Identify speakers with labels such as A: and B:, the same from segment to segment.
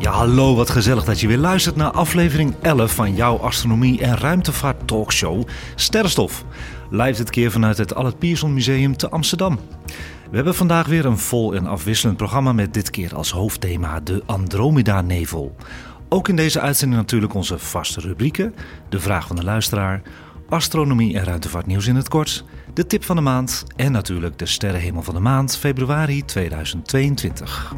A: Ja, hallo, wat gezellig dat je weer luistert naar aflevering 11 van jouw astronomie- en ruimtevaart talkshow Sterrenstof. Live dit keer vanuit het Allard Pierson Museum te Amsterdam. We hebben vandaag weer een vol en afwisselend programma met dit keer als hoofdthema de Andromeda-nevel. Ook in deze uitzending natuurlijk onze vaste rubrieken, de vraag van de luisteraar, astronomie en ruimtevaartnieuws in het kort, de tip van de maand en natuurlijk de sterrenhemel van de maand februari 2022.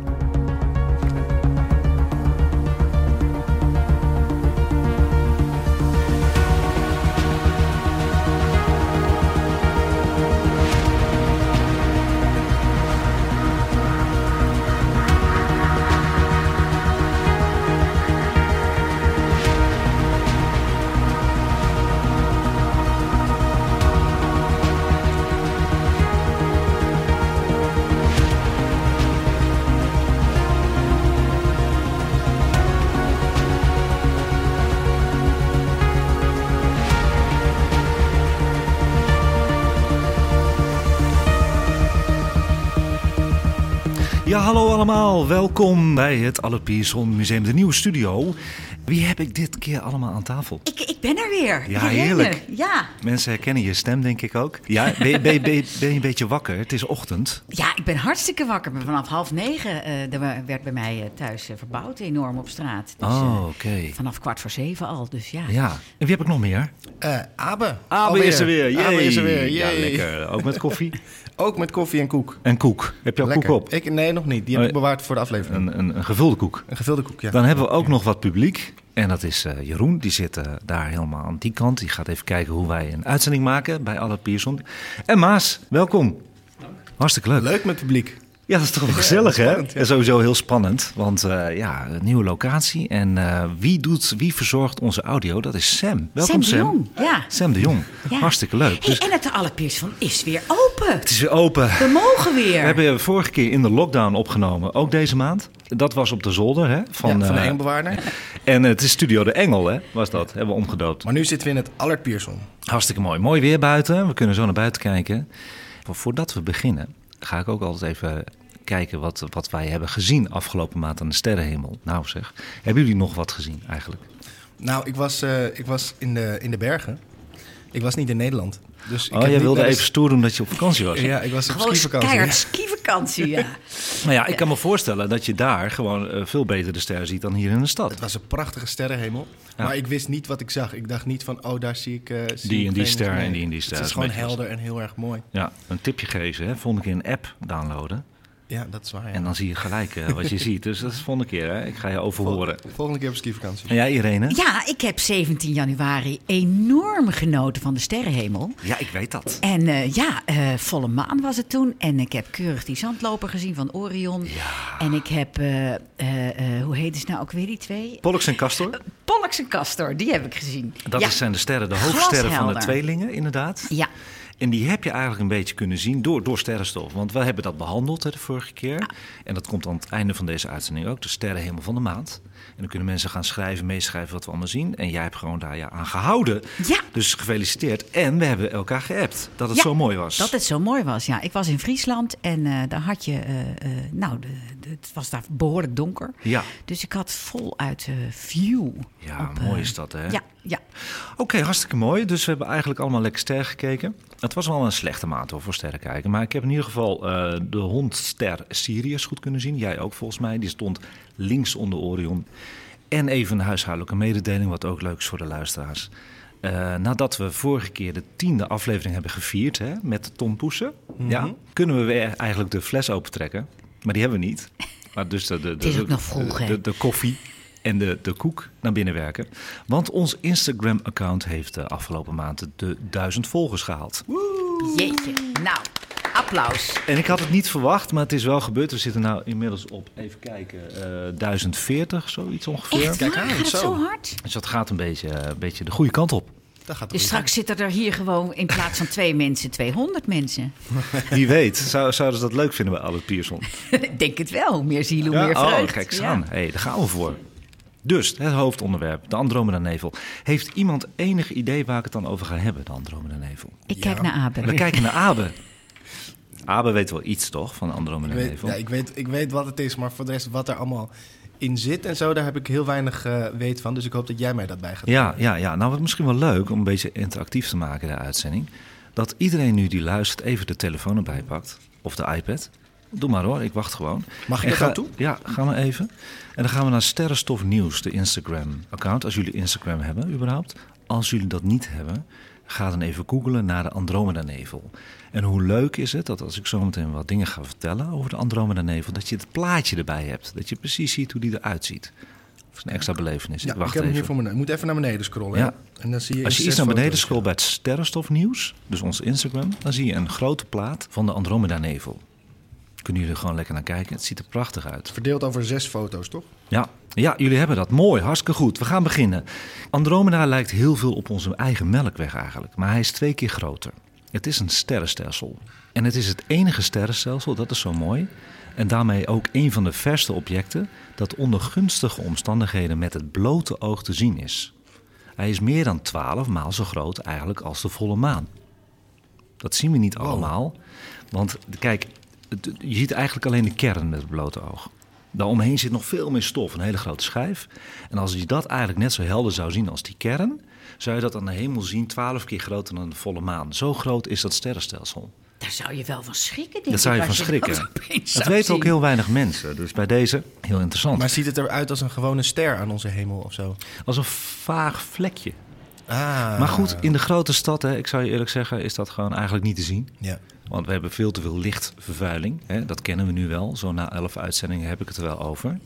A: Ja, hallo allemaal. Welkom bij het Alle Pierson Museum, de nieuwe studio. Wie heb ik dit keer allemaal aan tafel?
B: Ik, ik ben er weer.
A: Ja,
B: Helene.
A: heerlijk.
B: Ja.
A: Mensen herkennen je stem, denk ik ook. Ja, ben je, ben, je, ben je- ben je een beetje wakker? Het is ochtend.
B: ja, ik ben hartstikke wakker. Maar Vanaf half negen eh, er werd bij mij eh, thuis eh, verbouwd, enorm op straat. Dus,
A: Oh, oké.
B: vanaf kwart voor zeven al, dus ja.
A: Ja. En wie heb ik nog meer?
C: Eh Abe.
A: Abe
C: Alweer.
A: is er weer.
C: Abe is er weer.
A: Ja, lekker. Ook met koffie.
C: Ook met koffie en koek.
A: En koek. Heb je al
C: Lekker.
A: koek op?
C: Ik, nee, nog niet. Die heb
A: Oh,
C: ik bewaard voor de aflevering.
A: Een, een, een gevulde koek.
C: Een gevulde koek, ja.
A: Dan hebben we ook nog wat publiek. En dat is eh, Jeroen, die zit eh, daar helemaal aan die kant. Die gaat even kijken hoe wij een uitzending maken bij Alle Pierson. En Maas, welkom. Hartstikke leuk.
C: Leuk met publiek.
A: Ja, dat is toch wel gezellig, hè?
C: spannend, ja.
A: En sowieso heel spannend. Want eh, ja, een nieuwe locatie. En eh, wie, doet, wie verzorgt onze audio? Dat is Sam. Welkom,
B: Sam de Jong, ja.
A: Sam de Jong.
B: Ja.
A: Hartstikke leuk.
B: Hey,
A: Dus
B: en het Allepiers van is weer open.
A: het is weer open.
B: We mogen weer.
A: We hebben vorige keer in de lockdown opgenomen, ook deze maand. Dat was op de zolder, hè? Van,
C: van de
A: eh,
C: engelbewaarder.
A: En het is Studio de Engel, hè? Was dat? Hebben we omgedoopt.
C: Maar nu zitten we in het Allard Pierson.
A: Hartstikke mooi. Mooi weer buiten. We kunnen zo naar buiten kijken. Maar voordat we beginnen, ga ik ook altijd even kijken wat, wat wij hebben gezien afgelopen maand aan de sterrenhemel. Nou zeg, hebben jullie nog wat gezien eigenlijk?
C: Nou, ik was, eh, ik was in, de, in de bergen. Ik was niet in Nederland. Dus ik
A: oh,
C: heb
A: jij
C: niet
A: wilde even stoer doen dat je op vakantie was.
C: Ja, ik was op
B: Gewoon
C: skivakantie.
B: keihard skivakantie, ja.
A: Nou ja, ik kan me voorstellen dat je daar gewoon eh, veel beter de sterren ziet dan hier in de stad.
C: Het was een prachtige sterrenhemel.
A: Ja.
C: Maar ik wist niet wat ik zag. Ik dacht niet van, oh, daar zie ik... eh, zie
A: Die
C: ik
A: en die ster en die en die ster.
C: Het is gewoon helder en heel erg mooi.
A: Ja, een tipje geven, hè? Volgende keer een app downloaden.
C: Ja, dat is waar. ja.
A: En dan zie je gelijk eh, wat je ziet. Dus dat is de volgende keer, hè? Ik ga je overhoren.
C: Volgende keer op skivakantie.
A: En jij, Irene?
B: Ja, ik heb 17 januari enorm genoten van de sterrenhemel.
A: Ja, ik weet dat.
B: En eh, ja, eh, volle maan was het toen. En ik heb keurig die zandloper gezien van Orion. En ik heb, eh, eh, eh, hoe heet het nou ook weer die twee?
A: Pollux en Castor.
B: Pollux en Castor, die heb ik gezien.
A: Dat
B: ja.
A: zijn de sterren, de hoofdsterren van de tweelingen, inderdaad.
B: Ja,
A: En die heb je eigenlijk een beetje kunnen zien door, door sterrenstof. Want we hebben dat behandeld hè, de vorige keer. En dat komt aan het einde van deze uitzending ook. De sterrenhemel van de maand. En dan kunnen mensen gaan schrijven, meeschrijven wat we allemaal zien. En jij hebt gewoon daar ja, aan gehouden.
B: Ja.
A: Dus gefeliciteerd. En we hebben elkaar geappt. Dat het
B: Ja,
A: zo mooi was.
B: dat het zo mooi was. Ja, ik was in Friesland en eh, daar had je, eh, eh, nou, de, de- het was daar behoorlijk donker.
A: Ja.
B: Dus ik had voluit view.
A: Ja,
B: op,
A: mooi is dat hè.
B: Ja, ja.
A: Oké, hartstikke mooi. Dus we hebben eigenlijk allemaal lekker ster gekeken. Het was wel een slechte maand hoor, voor sterren kijken. Maar ik heb in ieder geval eh, de hondster Sirius goed kunnen zien. Jij ook volgens mij. Die stond links onder Orion. En even een huishoudelijke mededeling, wat ook leuk is voor de luisteraars. Eh, nadat we vorige keer de tiende aflevering hebben gevierd hè, met Tom Poesen... ja, kunnen we weer eigenlijk de fles opentrekken. Maar die hebben we niet. Maar dus de, de, de,
B: is ook
A: de-
B: nog vroeg, hè?
A: de, de koffie en de, de koek naar binnen werken. Want ons Instagram-account heeft de afgelopen maand de duizend volgers gehaald.
B: Jeetje. Nou, applaus.
A: En ik had het niet verwacht, maar het is wel gebeurd. We zitten nou inmiddels op, even kijken, eh 1040, zoiets ongeveer.
B: Echt
C: Kijk aan,
B: Gaat het
C: zo.
B: zo hard?
A: Dus dat gaat een beetje, eh, een beetje de goede kant op.
C: Dat gaat
B: Dus straks zitten er hier gewoon in plaats van twee mensen 200 mensen.
A: Wie weet, zou, zouden ze dat leuk vinden bij Albert Pierson?
B: Ik denk het wel. Meer ziel, hoe
A: Ja,
B: meer
A: oh,
B: vreugd.
A: kijk eens
B: Ja.
A: aan. Hey, daar gaan we voor. Dus, het hoofdonderwerp, de Andromeda-nevel. Heeft iemand enig idee waar ik het dan over ga hebben, de Andromeda-nevel?
B: Ik kijk naar Abe.
A: We kijken naar Abe. Abe weet wel iets, toch, van de
C: Ik weet,
A: Andromeda-nevel?
C: ja, ik, weet, ik weet wat het is, maar voor de rest wat er allemaal in zit en zo, daar heb ik heel weinig eh, weet van. Dus ik hoop dat jij mij dat bij gaat
A: Ja, ja, ja. Nou, wat misschien wel leuk om een beetje interactief te maken, de uitzending. Dat iedereen nu die luistert even de telefoon erbij pakt. Of de iPad. Doe maar hoor, ik wacht gewoon.
C: Mag ik
A: En
C: dat
A: ga-
C: dan toe?
A: Ja, gaan we even. En dan gaan we naar Sterrenstof Nieuws, de Instagram-account. Als jullie Instagram hebben, überhaupt. Als jullie dat niet hebben, ga dan even googlen naar de Andromeda-nevel. En hoe leuk is het dat als ik zo meteen wat dingen ga vertellen over de Andromeda-nevel... dat je het plaatje erbij hebt. Dat je precies ziet hoe die eruit ziet. Dat is een extra belevenis.
C: Ja,
A: ik
C: ik
A: wacht
C: heb hem
A: even.
C: hier voor me. Ik moet even naar beneden scrollen.
A: Ja.
C: En dan zie je
A: Als je iets naar beneden scrolt bij het Sterrenstofnieuws, dus ons Instagram, dan zie je een grote plaat van de Andromeda-nevel. Kunnen jullie er gewoon lekker naar kijken? Het ziet er prachtig uit.
C: Verdeeld over zes foto's, toch?
A: Ja, ja jullie hebben dat. Mooi, hartstikke goed. We gaan beginnen. Andromeda lijkt heel veel op onze eigen melkweg eigenlijk, maar hij is twee keer groter. Het is een sterrenstelsel. En het is het enige sterrenstelsel, dat is zo mooi. En daarmee ook een van de verste objecten dat onder gunstige omstandigheden met het blote oog te zien is. Hij is meer dan 12 maal zo groot eigenlijk als de volle maan. Dat zien we niet allemaal. Want kijk, het- je ziet eigenlijk alleen de kern met het blote oog. Daaromheen zit nog veel meer stof, een hele grote schijf. En als je dat eigenlijk net zo helder zou zien als die kern, zou je dat aan de hemel zien 12 keer groter dan de volle maan. Zo groot is dat sterrenstelsel.
B: Daar zou je wel van schrikken, denk
A: Daar
B: ik,
A: zou je van schrikken.
B: dat
A: weten ook heel weinig mensen. Dus bij deze heel interessant.
C: Maar ziet het eruit als een gewone ster aan onze hemel of zo?
A: Als een vaag vlekje.
C: Ah.
A: Maar goed, in de grote stad, hè, ik zou je eerlijk zeggen, is dat gewoon eigenlijk niet te zien.
C: Ja.
A: Want we hebben veel te veel lichtvervuiling. Hè? Dat kennen we nu wel. Zo na elf uitzendingen heb ik het er wel over.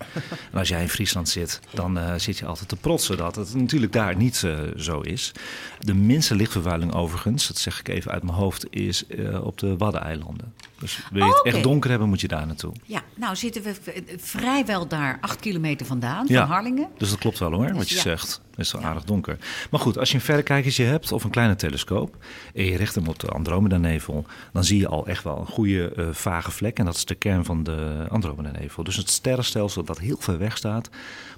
A: En als jij in Friesland zit, dan eh, zit je altijd te protsen dat het natuurlijk daar niet eh, zo is. De minste lichtvervuiling overigens, dat zeg ik even uit mijn hoofd, is eh, op de Waddeneilanden. Dus wil je het
B: Oh,
A: echt donker hebben, moet je daar naartoe.
B: Ja, nou zitten we vrijwel daar acht kilometer vandaan,
A: Ja.
B: van Harlingen.
A: Dus dat klopt wel hoor, wat je
B: ja.
A: zegt. Het is wel aardig donker. Maar goed, als je een verrekijkertje hebt of een kleine telescoop... en je richt hem op de Andromeda-nevel... dan zie je al echt wel een goede eh, vage vlek. En dat is de kern van de Andromeda-nevel. Dus het sterrenstelsel dat heel ver weg staat...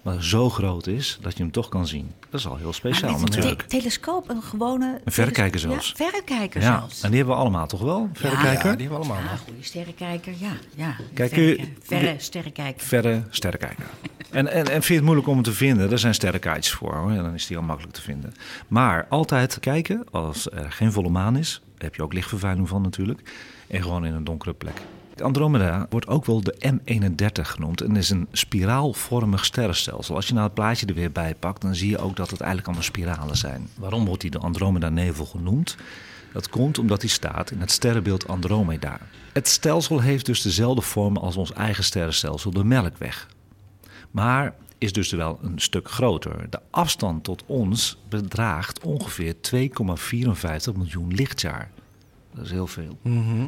A: maar zo groot is dat je hem toch kan zien. Dat is al heel speciaal
B: Maar met een
A: natuurlijk.
B: te- telescoop, een gewone...
A: Een verrekijker zelfs.
B: Ja, verrekijker
A: Ja,
B: zelfs.
A: en die hebben we allemaal toch wel? Een Verrekijker?
C: Ja, die hebben we allemaal.
B: Ja, goede sterrenkijker, ja. ja
A: Kijk,
B: Verrekijker. Verre sterrenkijker.
A: Verre sterrenkijker. En, en, en vind je het moeilijk om hem te vinden? Er zijn sterrenkaartjes voor, hoor. En dan is die al makkelijk te vinden. Maar altijd kijken, als er geen volle maan is... daar heb je ook lichtvervuiling van natuurlijk... en gewoon in een donkere plek. Andromeda wordt ook wel de M31 genoemd... en is een spiraalvormig sterrenstelsel. Als je nou het plaatje er weer bij pakt... dan zie je ook dat het eigenlijk allemaal spiralen zijn. Waarom wordt die de Andromeda-nevel genoemd? Dat komt omdat hij staat in het sterrenbeeld Andromeda. Het stelsel heeft dus dezelfde vorm als ons eigen sterrenstelsel, de Melkweg. Maar is dus wel een stuk groter. De afstand tot ons bedraagt ongeveer 2,54 miljoen lichtjaar. Dat is heel veel.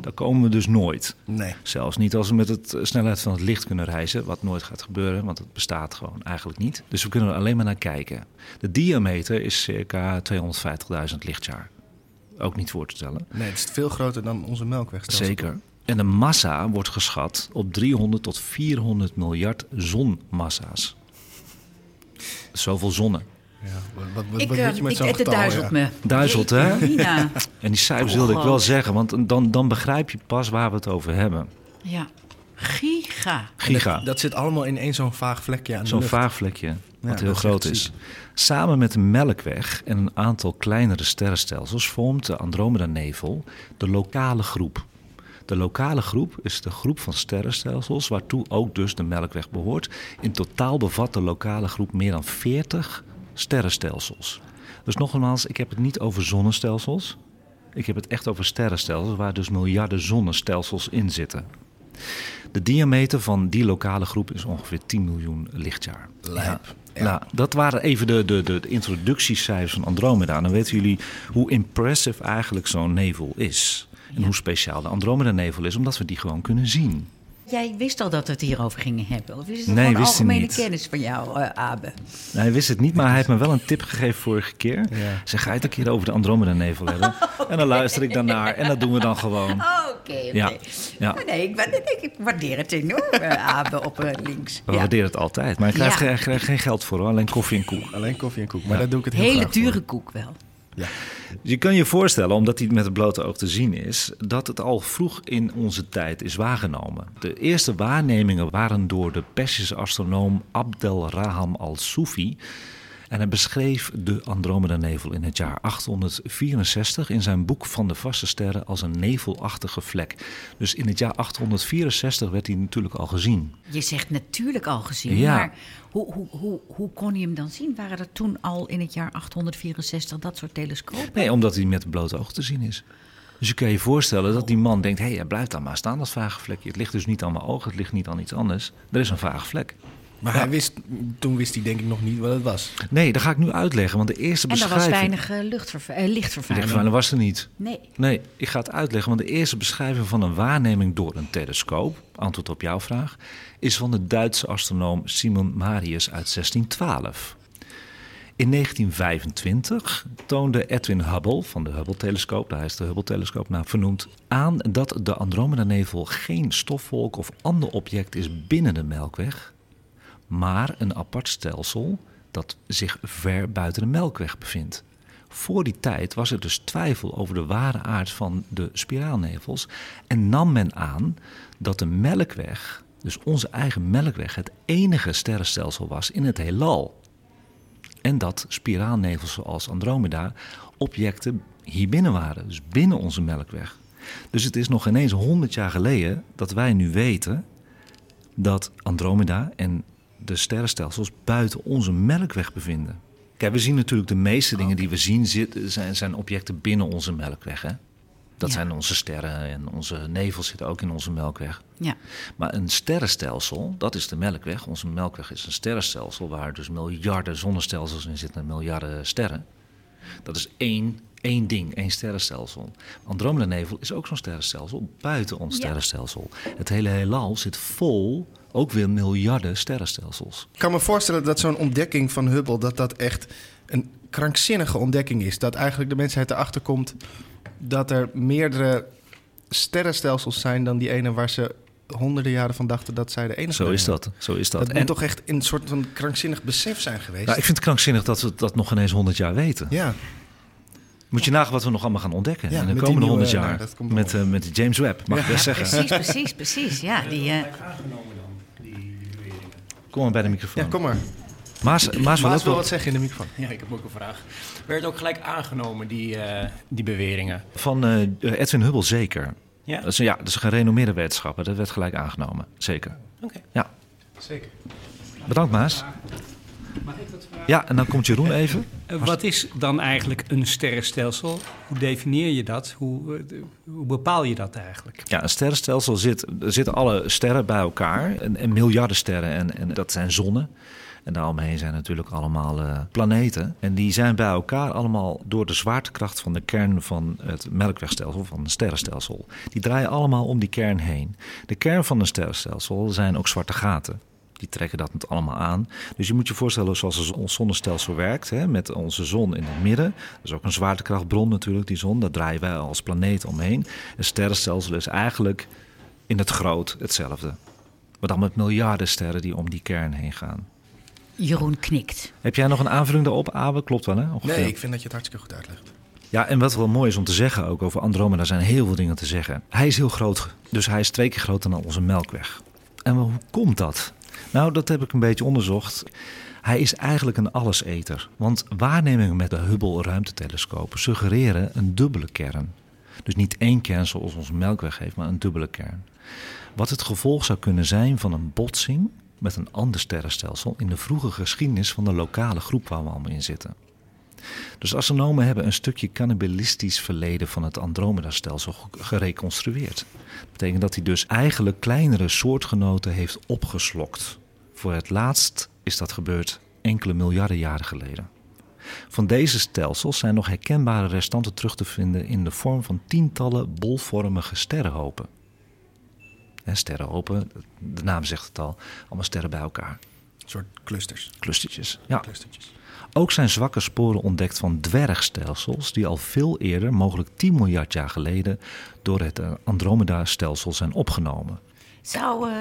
A: Daar komen we dus nooit.
C: Nee.
A: Zelfs niet als we met de snelheid van het licht kunnen reizen, wat nooit gaat gebeuren, want het bestaat gewoon eigenlijk niet. Dus we kunnen er alleen maar naar kijken. De diameter is circa 250.000 lichtjaar. Ook niet voor te stellen.
C: Nee, het is veel groter dan onze melkwegstelsel.
A: Zeker. En de massa wordt geschat op 300 tot 400 miljard zonmassa's. Zoveel zonnen.
C: Ja, wat, wat, wat,
B: Ik,
C: wat moet je met
B: ik,
C: zo'n
B: het
C: getal?
B: duizelt
C: ja?
B: me.
A: Duizelt, hè? En die cijfers wilde ik wel
B: groot.
A: zeggen, want dan, dan begrijp je pas waar we het over hebben.
B: Ja. Giga.
A: Giga.
C: Dat, dat zit allemaal in één zo'n vaag vlekje aan de
A: Zo'n vaag vlekje, wat heel groot is.
C: ziek.
A: Samen met de Melkweg en een aantal kleinere sterrenstelsels vormt de Andromeda-nevel de lokale groep. De lokale groep is de groep van sterrenstelsels waartoe ook dus de Melkweg behoort. In totaal bevat de lokale groep meer dan 40 sterrenstelsels. Dus nogmaals, ik heb het niet over zonnestelsels. Ik heb het echt over sterrenstelsels waar dus miljarden zonnestelsels in zitten. De diameter van die lokale groep is ongeveer 10 miljoen lichtjaar.
C: Lijp.
A: Ja. Nou, dat waren even de, de, de, de introductiecijfers van Andromeda. Dan weten jullie hoe impressive eigenlijk zo'n nevel is. En
B: Ja.
A: hoe speciaal de Andromeda-nevel is, omdat we die gewoon kunnen zien.
B: Jij wist al dat we het hierover gingen hebben? Of is het
A: Nee,
B: gewoon algemene
A: niet.
B: kennis van jou, eh, Abe?
A: Nou, hij wist het niet, maar hij heeft me wel een tip gegeven vorige keer.
C: Ja.
A: Zeg, ga je het een keer over de Andromeda-nevel hebben? En dan luister ik daarnaar en dat doen we dan gewoon.
B: Oh, Oké.
A: Ja, ja.
B: Oh, Nee, ik, wa- ik, ik waardeer het enorm, eh, Abe, op eh, links.
A: We
B: Ja.
A: waarderen het altijd. Maar ik krijg,
B: Ja.
A: geen- ik krijg geen geld voor hoor, alleen koffie en koek.
C: Alleen koffie en koek. Maar daar doe ik het heel
B: Hele
C: voor.
B: dure koek wel.
C: Ja.
A: Je kan je voorstellen, omdat hij met het blote oog te zien is, dat het al vroeg in onze tijd is waargenomen. De eerste waarnemingen waren door de Persische astronoom Abdel Raham al-Sufi. En hij beschreef de Andromeda-nevel in het jaar 864 in zijn boek van de vaste sterren als een nevelachtige vlek. Dus in het jaar 864 werd hij natuurlijk al gezien.
B: Je zegt natuurlijk al gezien,
A: Ja.
B: maar hoe, hoe, hoe, hoe kon je hem dan zien? Waren er toen al in het jaar 864 dat soort telescopen?
A: Nee, omdat hij met het blote oog te zien is. Dus je kan je voorstellen dat die man denkt: hé, hey, hij blijft daar maar staan, dat vage vlekje. Het ligt dus niet aan mijn ogen, het ligt niet aan iets anders. Er is een vage vlek.
C: Maar hij wist, toen wist hij denk ik nog niet wat het was.
A: Nee, dat ga ik nu uitleggen, want de eerste
B: En er was
A: beschrijving.
B: weinig eh, luchtvervu- eh, lichtvervuiling.
A: Lichtvervuiling was er niet.
B: Nee.
A: Nee, ik ga het uitleggen, want de eerste beschrijving van een waarneming door een telescoop, antwoord op jouw vraag, is van de Duitse astronoom Simon Marius uit 1612. In 1925 toonde Edwin Hubble van de Hubble-telescoop, daar is de Hubble-telescoop naar vernoemd, aan dat de Andromeda-nevel geen stofwolk of ander object is binnen de Melkweg, maar een apart stelsel dat zich ver buiten de Melkweg bevindt. Voor die tijd was er dus twijfel over de ware aard van de spiraalnevels en nam men aan dat de Melkweg, dus onze eigen Melkweg, het enige sterrenstelsel was in het heelal. En dat spiraalnevels zoals Andromeda objecten hier binnen waren, dus binnen onze Melkweg. Dus het is nog ineens 100 jaar geleden dat wij nu weten dat Andromeda en de sterrenstelsels buiten onze Melkweg bevinden. Kijk, we zien natuurlijk de meeste dingen die we zien zitten, zijn, zijn objecten binnen onze Melkweg. Hè? Dat
B: Ja.
A: zijn onze sterren en onze nevels zitten ook in onze Melkweg.
B: Ja.
A: Maar een sterrenstelsel, dat is de Melkweg. Onze Melkweg is een sterrenstelsel waar dus miljarden zonnestelsels in zitten en miljarden sterren. Dat is één, één ding, één sterrenstelsel. Andromeda-nevel is ook zo'n sterrenstelsel buiten ons
B: Ja.
A: sterrenstelsel. Het hele heelal zit vol, ook weer miljarden sterrenstelsels.
C: Ik kan me voorstellen dat zo'n ontdekking van Hubble... dat dat echt een krankzinnige ontdekking is. Dat eigenlijk de mensheid erachter komt... dat er meerdere sterrenstelsels zijn dan die ene... waar ze honderden jaren van dachten dat zij de enige
A: Zo is
C: waren.
A: dat. Zo is dat.
C: Dat
A: En-
C: moet toch echt een soort van krankzinnig besef zijn geweest?
A: nou, ik vind het krankzinnig dat we dat nog ineens 100 jaar weten.
C: Ja,
A: Moet je nagen wat we nog allemaal gaan ontdekken
C: Ja,
A: in de komende
C: nieuwe-
A: 100 jaar.
C: nou, nog
A: met, eh, met James Webb, mag ik best zeggen.
B: Precies, precies, precies. Ja, die, eh,
A: Kom maar bij de microfoon.
C: ja kom maar.
A: Maas, Maas wil
C: Maas wil
A: wel
C: wat zeggen in de microfoon.
D: Ja, ik heb ook een vraag. Werd ook gelijk aangenomen, die, eh, die beweringen?
A: van eh, Edwin Hubble zeker.
D: Ja,
A: Dat is, ja, dat is een gerenommeerde wetenschapper. Dat werd gelijk aangenomen. Zeker.
D: oké.
A: Ja.
C: Zeker.
A: Bedankt, Maas. Ja, en dan komt Jeroen even.
E: Eh, Wat is dan eigenlijk een sterrenstelsel? Hoe definieer je dat? Hoe, eh, hoe bepaal je dat eigenlijk?
A: Ja, een sterrenstelsel zit, er zitten alle sterren bij elkaar. En, en miljarden sterren. En, en dat zijn zonnen. En daaromheen zijn natuurlijk allemaal eh, planeten. En die zijn bij elkaar allemaal door de zwaartekracht van de kern van het melkwegstelsel, van een sterrenstelsel. Die draaien allemaal om die kern heen. De kern van een sterrenstelsel zijn ook zwarte gaten. Die trekken dat met allemaal aan. Dus je moet je voorstellen zoals ons zonnestelsel werkt. Hè, met onze zon in het midden. Dat is ook een zwaartekrachtbron natuurlijk, die zon. Daar draaien wij als planeet omheen. Een sterrenstelsel is eigenlijk in het groot hetzelfde. Maar dan met miljarden sterren die om die kern heen gaan.
B: Jeroen knikt.
A: Heb jij nog een aanvulling daarop, Abe? Klopt wel, hè? Ongeveer.
C: Nee, ik vind dat je het hartstikke goed uitlegt.
A: Ja, en wat wel mooi is om te zeggen ook over Andromeda, zijn heel veel dingen te zeggen. Hij is heel groot, dus hij is twee keer groter dan onze Melkweg. En hoe komt dat? Nou, dat heb ik een beetje onderzocht. Hij is eigenlijk een alleseter. Want waarnemingen met de Hubble ruimtetelescoop suggereren een dubbele kern. Dus niet één kern zoals onze Melkweg heeft, maar een dubbele kern. Wat het gevolg zou kunnen zijn van een botsing met een ander sterrenstelsel in de vroege geschiedenis van de lokale groep waar we allemaal in zitten. Dus astronomen hebben een stukje cannibalistisch verleden van het Andromeda-stelsel ge- gereconstrueerd. Dat betekent dat hij dus eigenlijk kleinere soortgenoten heeft opgeslokt. Voor het laatst is dat gebeurd enkele miljarden jaren geleden. Van deze stelsels zijn nog herkenbare restanten terug te vinden in de vorm van tientallen bolvormige sterrenhopen. En sterrenhopen, de naam zegt het al, allemaal sterren bij elkaar.
C: Een soort clusters.
A: Clustertjes. Ja.
C: Clustertjes.
A: Ook zijn zwakke sporen ontdekt van dwergstelsels die al veel eerder, mogelijk 10 miljard jaar geleden, door het eh, Andromeda-stelsel zijn opgenomen.
B: Zou eh,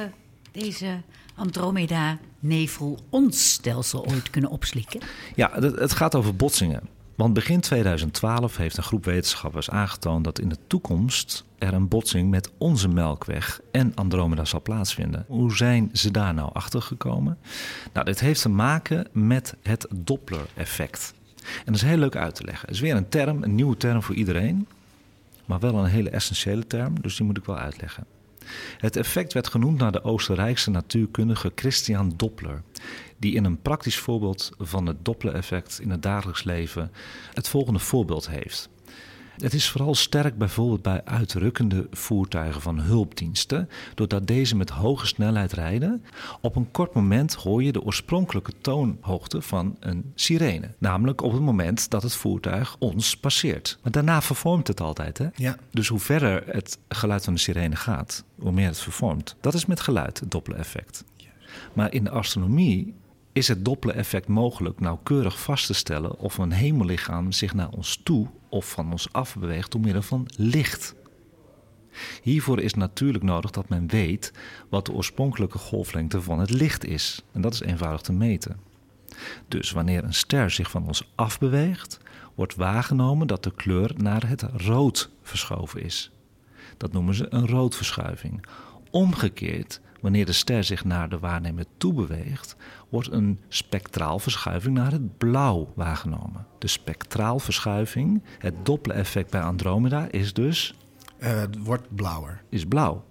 B: deze Andromeda-nevel ons stelsel ooit kunnen opslikken?
A: Ja, het gaat over botsingen. Want begin 2012 heeft een groep wetenschappers aangetoond dat in de toekomst er een botsing met onze Melkweg en Andromeda zal plaatsvinden. Hoe zijn ze daar nou achter gekomen? Nou, dit heeft te maken met het Doppler-effect. En dat is heel leuk uit te leggen. Het is weer een term, een nieuwe term voor iedereen, maar wel een hele essentiële term, dus die moet ik wel uitleggen. Het effect werd genoemd naar de Oostenrijkse natuurkundige Christian Doppler, die in een praktisch voorbeeld van het Doppler-effect in het dagelijks leven het volgende voorbeeld heeft. Het is vooral sterk bijvoorbeeld bij uitrukkende voertuigen van hulpdiensten, doordat deze met hoge snelheid rijden. Op een kort moment hoor je de oorspronkelijke toonhoogte van een sirene, namelijk op het moment dat het voertuig ons passeert. Maar daarna vervormt het altijd, hè?
C: Ja.
A: Dus hoe verder het geluid van de sirene gaat, hoe meer het vervormt. Dat is met geluid, het Doppler-effect. Maar in de astronomie is het Doppler-effect mogelijk nauwkeurig vast te stellen of een hemellichaam zich naar ons toe of van ons af beweegt door middel van licht. Hiervoor is natuurlijk nodig dat men weet wat de oorspronkelijke golflengte van het licht is. En dat is eenvoudig te meten. Dus wanneer een ster zich van ons afbeweegt, wordt waargenomen dat de kleur naar het rood verschoven is. Dat noemen ze een roodverschuiving. Omgekeerd, wanneer de ster zich naar de waarnemer toe beweegt, wordt een spectraalverschuiving naar het blauw waargenomen. De spectraalverschuiving, het Doppler-effect bij Andromeda, is dus
C: Eh, het wordt blauwer.
A: is blauw.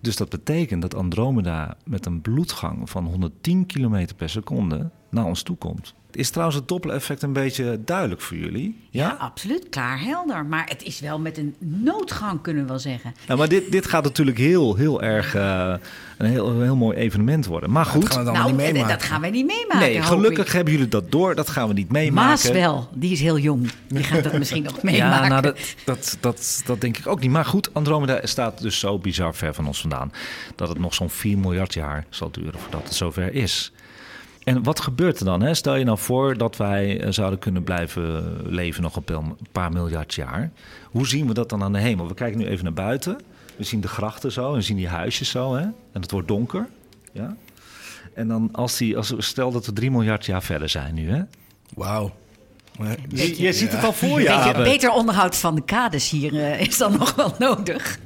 A: Dus dat betekent dat Andromeda met een bloedgang van 110 km per seconde naar ons toe komt. Is trouwens het Doppler-effect een beetje duidelijk voor jullie?
B: Ja,
A: Ja?
B: absoluut. Klaar, helder. Maar het is wel met een noodgang, kunnen we wel zeggen.
A: Nou, maar dit, dit gaat natuurlijk heel, heel erg eh, een heel, heel mooi evenement worden. Maar
C: Dat
A: goed,
C: gaan we dan
B: nou,
C: niet
B: eh,
C: meemaken.
B: dat gaan wij niet meemaken.
A: nee,
B: hoop
A: gelukkig
B: ik.
A: hebben jullie dat door. Dat gaan we niet meemaken.
B: Maas wel, die is heel jong. Die gaat dat misschien nog meemaken.
A: Ja, nou, dat, dat, dat, dat denk ik ook niet. Maar goed, Andromeda staat dus zo bizar ver van ons vandaan... dat het nog zo'n 4 miljard jaar zal duren voordat het zover is. En wat gebeurt er dan? Hè? Stel je nou voor dat wij eh, zouden kunnen blijven leven nog een paar miljard jaar. Hoe zien we dat dan aan de hemel? We kijken nu even naar buiten. We zien de grachten zo en we zien die huisjes zo. Hè? En het wordt donker. Ja? En dan als die, als, we- stel dat we 3 miljard jaar verder zijn nu. Hè?
C: Wauw.
A: Je, je ziet het al voor je,
B: Beetje, beter onderhoud van de kades hier eh, is dan nog wel nodig.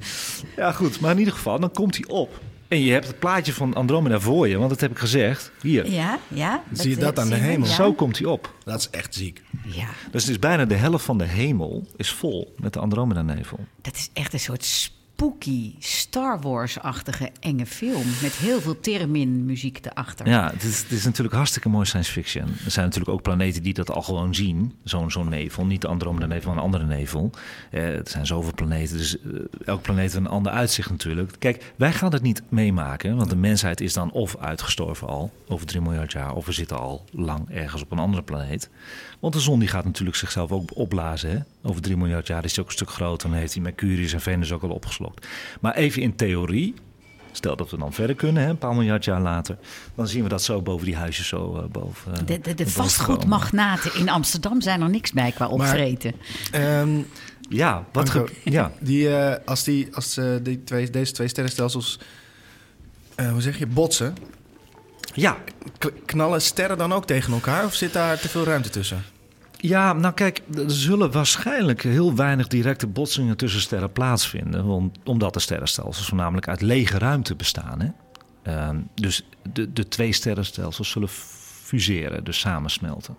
A: Ja, goed. Maar in ieder geval, dan komt hij op. En je hebt het plaatje van Andromeda voor je, want dat heb ik gezegd. Hier.
B: Ja, ja.
C: Zie je dat aan de hemel?
B: ja.
A: Zo komt hij op.
C: Dat is echt ziek.
B: Ja,
A: Dus het is bijna de helft van de hemel is vol met de Andromeda-nevel.
B: dat is echt een soort spooky, Star Wars-achtige enge film. Met heel veel theremin-muziek erachter.
A: Ja, het is, het is natuurlijk hartstikke mooi science fiction. Er zijn natuurlijk ook planeten die dat al gewoon zien. Zo'n zo'n nevel. Niet de Andromeda-nevel, maar een andere nevel. Eh, er zijn zoveel planeten, dus eh, elk planeet heeft een ander uitzicht natuurlijk. Kijk, wij gaan het niet meemaken. Want de mensheid is dan of uitgestorven al, over 3 miljard jaar... of we zitten al lang ergens op een andere planeet. Want de zon die gaat natuurlijk zichzelf ook opblazen. Hè? Over 3 miljard jaar is hij ook een stuk groter. Dan heeft hij Mercurius en Venus ook al opgeslokt. Maar even in theorie... Stel dat we dan verder kunnen, hè, een paar miljard jaar later. Dan zien we dat zo boven die huisjes zo eh, boven. eh,
B: De, de, vastgoedmagnaten in Amsterdam zijn er niks bij qua opvreten.
C: Ehm,
A: Ja, wat
C: Anko,
A: ja.
C: die, eh, als die, als die twee, deze twee sterrenstelsels, eh, hoe zeg je, botsen,
A: ja.
C: knallen sterren dan ook tegen elkaar? Of zit daar te veel ruimte tussen?
A: Ja, nou kijk, er zullen waarschijnlijk heel weinig directe botsingen tussen sterren plaatsvinden. want- Omdat de sterrenstelsels voornamelijk uit lege ruimte bestaan. Hè? Ehm, dus de, de twee sterrenstelsels zullen fuseren, dus samensmelten.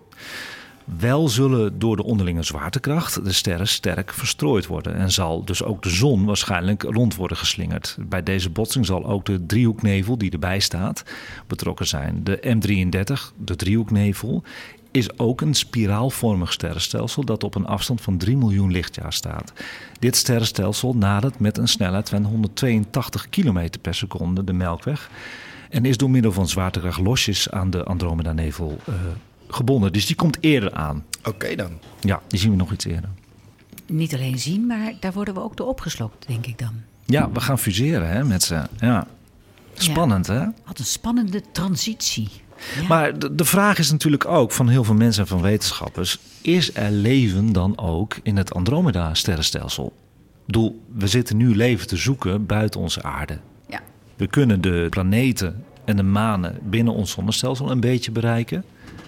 A: Wel zullen door de onderlinge zwaartekracht de sterren sterk verstrooid worden. En zal dus ook de zon waarschijnlijk rond worden geslingerd. Bij deze botsing zal ook de driehoeknevel die erbij staat betrokken zijn. De M33, de driehoeknevel, is ook een spiraalvormig sterrenstelsel dat op een afstand van 3 miljoen lichtjaar staat. Dit sterrenstelsel nadert met een snelheid van 182 km per seconde de Melkweg en is door middel van zwaartekracht losjes aan de Andromeda-nevel eh, gebonden. Dus die komt eerder aan.
C: Oké dan.
A: Ja, die zien we nog iets eerder.
B: Niet alleen zien, maar daar worden we ook door opgeslokt, denk ik dan.
A: Ja, we gaan fuseren hè, met ze. Ja. Spannend, hè?
B: Wat een spannende transitie. Ja.
A: Maar de, de vraag is natuurlijk ook van heel veel mensen en van wetenschappers: is er leven dan ook in het Andromeda-sterrenstelsel? Ik bedoel, we zitten nu leven te zoeken buiten onze aarde.
B: Ja.
A: We kunnen de planeten en de manen binnen ons zonnestelsel een beetje bereiken.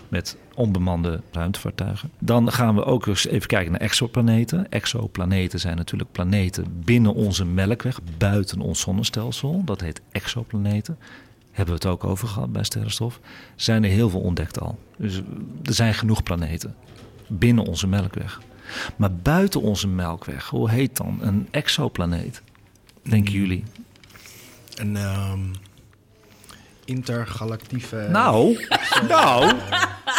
A: Met onbemande ruimtevaartuigen. Dan gaan we ook eens even kijken naar exoplaneten. Exoplaneten zijn natuurlijk planeten binnen onze melkweg, buiten ons zonnestelsel. Dat heet exoplaneten. Hebben we het ook over gehad bij sterrenstof. Zijn er heel veel ontdekt al. Dus er zijn genoeg planeten binnen onze melkweg. Maar buiten onze melkweg, hoe heet dan een exoplaneet? Denken jullie?
C: Een ehm, intergalactieve...
A: Nou, nou,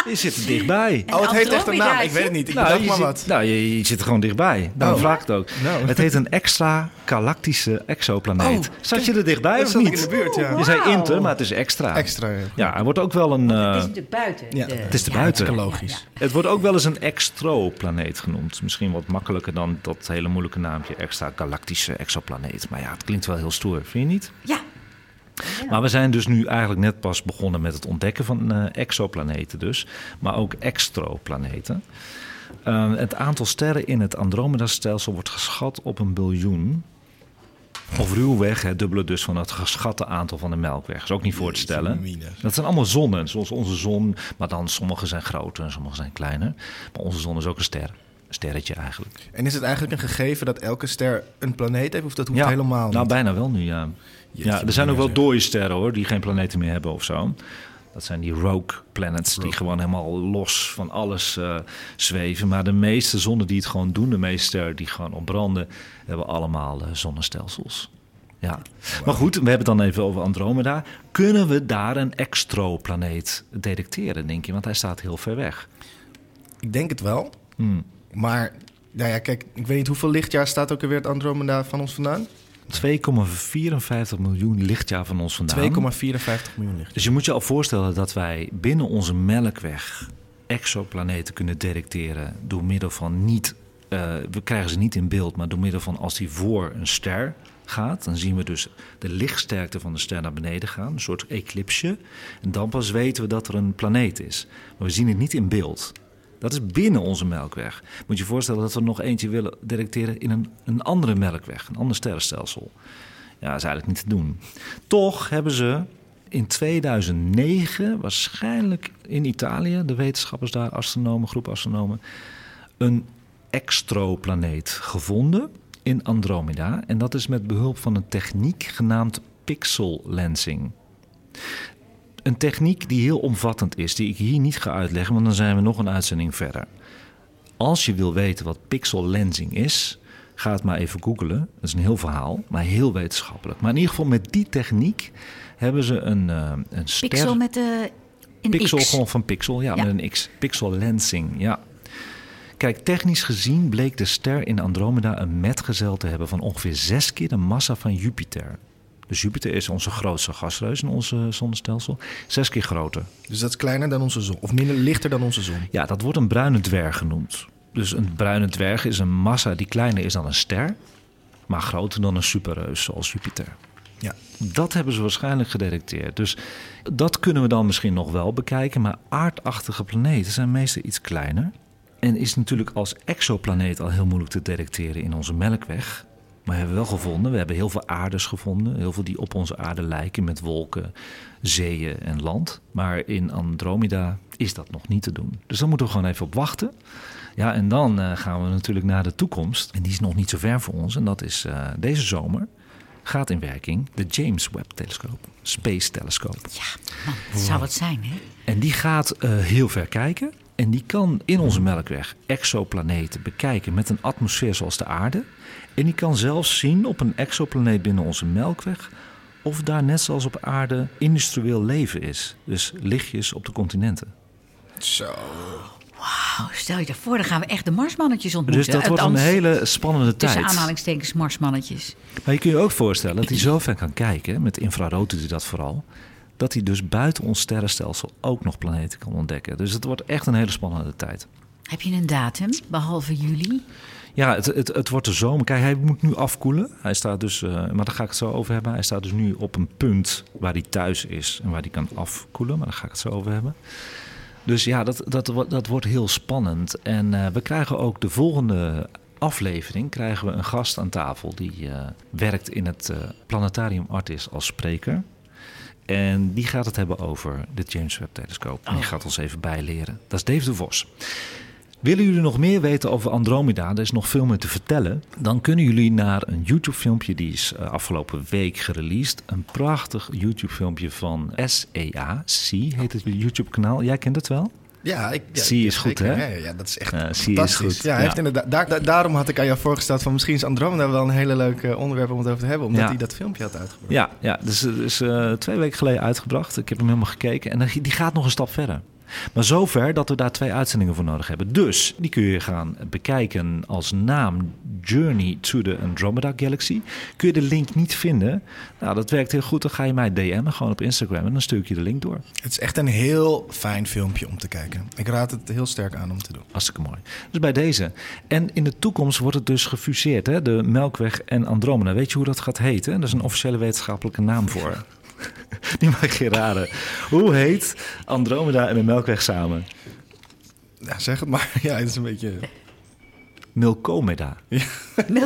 A: je zit er dichtbij.
C: Oh, het heeft echt een naam. Ik weet het niet. Ik
A: Nou,
C: bedacht maar
A: zit,
C: wat.
A: nou je, je zit er gewoon dichtbij. Daarom
C: Oh.
A: vraag ik het ook.
C: Nou.
A: Het heet een extra galactische exoplaneet.
C: Oh,
A: Zat je er dichtbij
C: Dat
A: of niet?
C: in de buurt, ja.
A: Je zei inter, maar het is extra.
C: Extra, ja.
A: Ja, er wordt ook wel een.
B: Het is
A: eh,
B: natuurlijk buiten.
C: ja,
B: de-
A: het is de
B: ja,
A: buiten.
C: Logisch.
B: ja.
A: het wordt ook wel eens een extroplaneet genoemd. Misschien wat makkelijker dan dat hele moeilijke naampje extra galactische exoplaneet. Maar ja, het klinkt wel heel stoer, vind je niet?
B: Ja.
A: Maar we zijn dus nu eigenlijk net pas begonnen met het ontdekken van eh, exoplaneten dus. Maar ook extroplaneten. Eh, het aantal sterren in het Andromeda-stelsel wordt geschat op een biljoen. Of ruwweg het dubbele dus van het geschatte aantal van de Melkweg. is ook niet voor te stellen. Dat zijn allemaal zonnen, zoals onze zon. Maar dan sommige zijn groter en sommige zijn kleiner. Maar onze zon is ook een ster. Sterretje eigenlijk.
C: En is het eigenlijk een gegeven dat elke ster een planeet heeft? Of dat hoeft helemaal
A: Nou,
C: niet?
A: bijna wel nu, ja.
C: Jeetje,
A: ja er zijn ook wel dode sterren hoor, die geen planeten meer hebben of zo. Dat zijn die rogue planets, die gewoon helemaal los van alles eh, zweven. Maar de meeste zonnen die het gewoon doen, de meeste sterren die gewoon opbranden, hebben allemaal eh, zonnestelsels. Ja. Maar goed, we hebben het dan even over Andromeda. Kunnen we daar een extroplaneet detecteren, denk je? Want hij staat heel ver weg.
C: Ik denk het wel.
A: Hmm.
C: Maar, nou ja, kijk, ik weet niet hoeveel lichtjaar staat ook alweer het Andromeda van ons vandaan?
A: 2,54 miljoen lichtjaar van ons vandaan.
C: 2,54 miljoen licht.
A: Dus je moet je al voorstellen dat wij binnen onze melkweg exoplaneten kunnen detecteren door middel van niet, eh, we krijgen ze niet in beeld, maar door middel van als die voor een ster gaat, dan zien we dus de lichtsterkte van de ster naar beneden gaan, een soort eclipsje. En dan pas weten we dat er een planeet is. Maar we zien het niet in beeld. Dat is binnen onze melkweg. Moet je je voorstellen dat we nog eentje willen detecteren in een, een andere melkweg, een ander sterrenstelsel. Ja, dat is eigenlijk niet te doen. Toch hebben ze in 2009, waarschijnlijk in Italië, de wetenschappers daar, astronomen, groep astronomen, een extroplaneet gevonden in Andromeda. En dat is met behulp van een techniek genaamd pixel lensing. Een techniek die heel omvattend is, die ik hier niet ga uitleggen, want dan zijn we nog een uitzending verder. Als je wil weten wat pixel lensing is, ga het maar even googlen. Dat is een heel verhaal, maar heel wetenschappelijk. Maar in ieder geval met die techniek hebben ze een, eh, een ster...
B: Pixel met de een
A: Pixel
B: X.
A: gewoon van pixel, ja,
B: Ja.
A: met een X. Pixel lensing, ja. Kijk, technisch gezien bleek de ster in Andromeda een metgezel te hebben van ongeveer zes keer de massa van Jupiter. Dus Jupiter is onze grootste gasreus in ons zonnestelsel. Zes keer groter.
C: Dus dat is kleiner dan onze zon. Of minder lichter dan onze zon.
A: Ja, dat wordt een bruine dwerg genoemd. Dus een bruine dwerg is een massa die kleiner is dan een ster, maar groter dan een superreus zoals Jupiter.
C: Ja.
A: Dat hebben ze waarschijnlijk gedetecteerd. Dus dat kunnen we dan misschien nog wel bekijken. Maar aardachtige planeten zijn meestal iets kleiner. En is natuurlijk als exoplaneet al heel moeilijk te detecteren in onze melkweg. Maar hebben we wel gevonden. We hebben heel veel aardes gevonden. Heel veel die op onze aarde lijken met wolken, zeeën en land. Maar in Andromeda is dat nog niet te doen. Dus daar moeten we gewoon even op wachten. Ja, en dan eh, gaan we natuurlijk naar de toekomst. En die is nog niet zo ver voor ons. En dat is eh, deze zomer gaat in werking de James Webb telescoop, Space Telescope.
B: Man, dat zou het zijn, hè?
A: En die gaat eh, heel ver kijken. En die kan in onze melkweg exoplaneten bekijken met een atmosfeer zoals de aarde. En die kan zelfs zien op een exoplaneet binnen onze melkweg of daar net zoals op aarde industrieel leven is. Dus lichtjes op de continenten.
C: Zo.
B: Oh, stel je voor, dan gaan we echt de marsmannetjes ontmoeten.
A: Dus dat wordt een hele spannende
B: Tussen
A: tijd.
B: aanhalingstekens marsmannetjes.
A: Maar je kunt je ook voorstellen dat hij zo ver kan kijken, met infrarood doet hij dat vooral, dat hij dus buiten ons sterrenstelsel ook nog planeten kan ontdekken. Dus het wordt echt een hele spannende tijd.
B: Heb je een datum, behalve juli?
A: Ja, het, het, het wordt de zomer. Kijk, hij moet nu afkoelen. Hij staat dus, uh, maar daar ga ik het zo over hebben. Hij staat dus nu op een punt waar hij thuis is en waar hij kan afkoelen. Maar daar ga ik het zo over hebben. Dus ja, dat, dat, dat wordt heel spannend. En uh, we krijgen ook de volgende aflevering krijgen we een gast aan tafel die uh, werkt in het Planetarium Artis als spreker. En die gaat het hebben over de James Webb telescoop. En die gaat ons even bijleren. Dat is Dave de Vos. Willen jullie nog meer weten over Andromeda? Er is nog veel meer te vertellen. Dan kunnen jullie naar een YouTube-filmpje die is uh, afgelopen week gereleased. Een prachtig YouTube-filmpje van SEA. C heet het YouTube-kanaal. Jij kent het wel?
C: Ja, ik, ja,
A: C is goed, hè?
C: Ja, ja, dat is echt
A: Ja,
C: fantastisch.
A: is goed.
C: Ja. Heeft inderdaad, daar, daar- daarom had ik aan jou voorgesteld van misschien is Andromeda wel een hele leuk onderwerp om het over te hebben. Omdat hij dat filmpje had uitgebracht.
A: Ja, ja dus is eh, twee weken geleden uitgebracht. Ik heb hem helemaal gekeken. En die die gaat nog een stap verder. Maar zover dat we daar twee uitzendingen voor nodig hebben. Dus die kun je gaan bekijken als naam Journey to the Andromeda Galaxy. Kun je de link niet vinden? Nou, dat werkt heel goed. Dan ga je mij DM'en gewoon op Instagram en dan stuur ik je de link door.
C: Het is echt een heel fijn filmpje om te kijken. Ik raad het heel sterk aan om te doen.
A: Hartstikke mooi. Dus bij deze. En in de toekomst wordt het dus gefuseerd, hè? de Melkweg en Andromeda. Weet je hoe dat gaat heten? Dat is een officiële wetenschappelijke naam voor. Die maak je raden. Hoe heet Andromeda en de Melkweg samen?
C: Ja, zeg het maar. Ja, het is een beetje...
A: Milkomeda.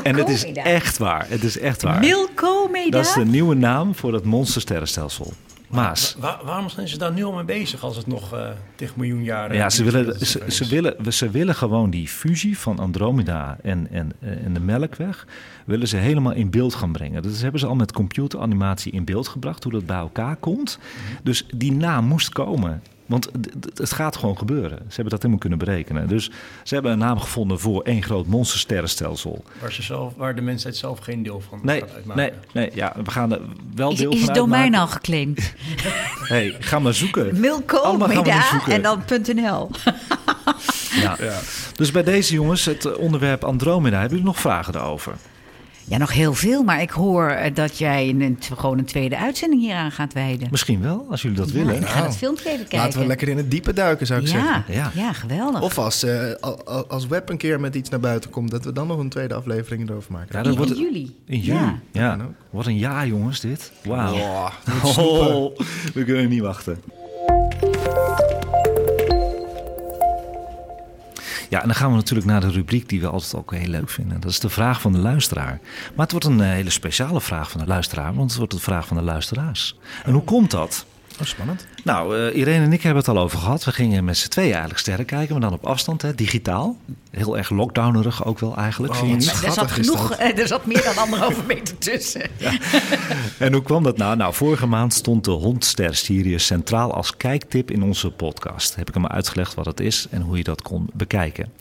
A: En het is echt waar. Het is echt waar.
B: Milkomeda?
A: Dat is de nieuwe naam voor het monstersterrenstelsel. Maas.
D: Wa- waarom zijn ze daar nu al mee bezig als het nog eh tegen miljoen jaren
A: Ja, ze willen, ze, willen, ze willen gewoon die fusie van Andromeda en, en, en de Melkweg... willen ze helemaal in beeld gaan brengen. Dat hebben ze al met computeranimatie in beeld gebracht, hoe dat bij elkaar komt. Dus die naam moest komen. Want het gaat gewoon gebeuren. Ze hebben dat helemaal kunnen berekenen. Dus ze hebben een naam gevonden voor één groot monstersterrenstelsel.
D: Waar, ze zelf, waar de mensheid zelf geen deel van
A: Nee,
D: gaat uitmaken.
A: nee, nee, ja, we gaan er wel
B: Is,
A: deel
B: is
A: van
B: het domein
A: uitmaken.
B: al geclaimd?
A: hey, ga maar zoeken.
B: Milkomeda en dan .nl.
A: Ja. Dus bij deze jongens, het onderwerp Andromeda, hebben jullie nog vragen daarover?
B: Ja, nog heel veel, maar ik hoor eh, dat jij een, gewoon een tweede uitzending hieraan gaat wijden.
A: Misschien wel, als jullie dat
B: Ja,
A: willen.
B: ik ga het filmpje even kijken.
C: Laten we lekker in het diepe duiken, zou ik zeggen.
B: ja,
A: Ja.
B: geweldig.
C: Of als, eh, al- al- als Web een keer met iets naar buiten komt, dat we dan nog een tweede aflevering erover maken.
A: Ja,
B: in,
A: dat wordt
B: in juli.
A: in juli.
B: Ja.
A: Wat een jaar, jongens, dit. Wauw.
C: Oh,
A: Oh, we kunnen niet wachten. Ja, en dan gaan we natuurlijk naar de rubriek die we altijd ook heel leuk vinden. Dat is de vraag van de luisteraar. Maar het wordt een eh, hele speciale vraag van de luisteraar, want het wordt de vraag van de luisteraars. En hoe komt dat?
C: Oh, spannend.
A: Nou, eh, Irene en ik hebben het al over gehad. We gingen met z'n tweeën eigenlijk sterren kijken, maar dan op afstand, hè, digitaal. Heel erg lockdownerig ook wel eigenlijk.
C: Oh,
B: er zat genoeg,
C: dat.
B: eh, er zat meer dan anderhalve meter tussen.
A: En hoe kwam dat nou? Nou, vorige maand stond de hondster Sirius centraal als kijktip in onze podcast. Heb ik hem uitgelegd wat het is en hoe je dat kon bekijken.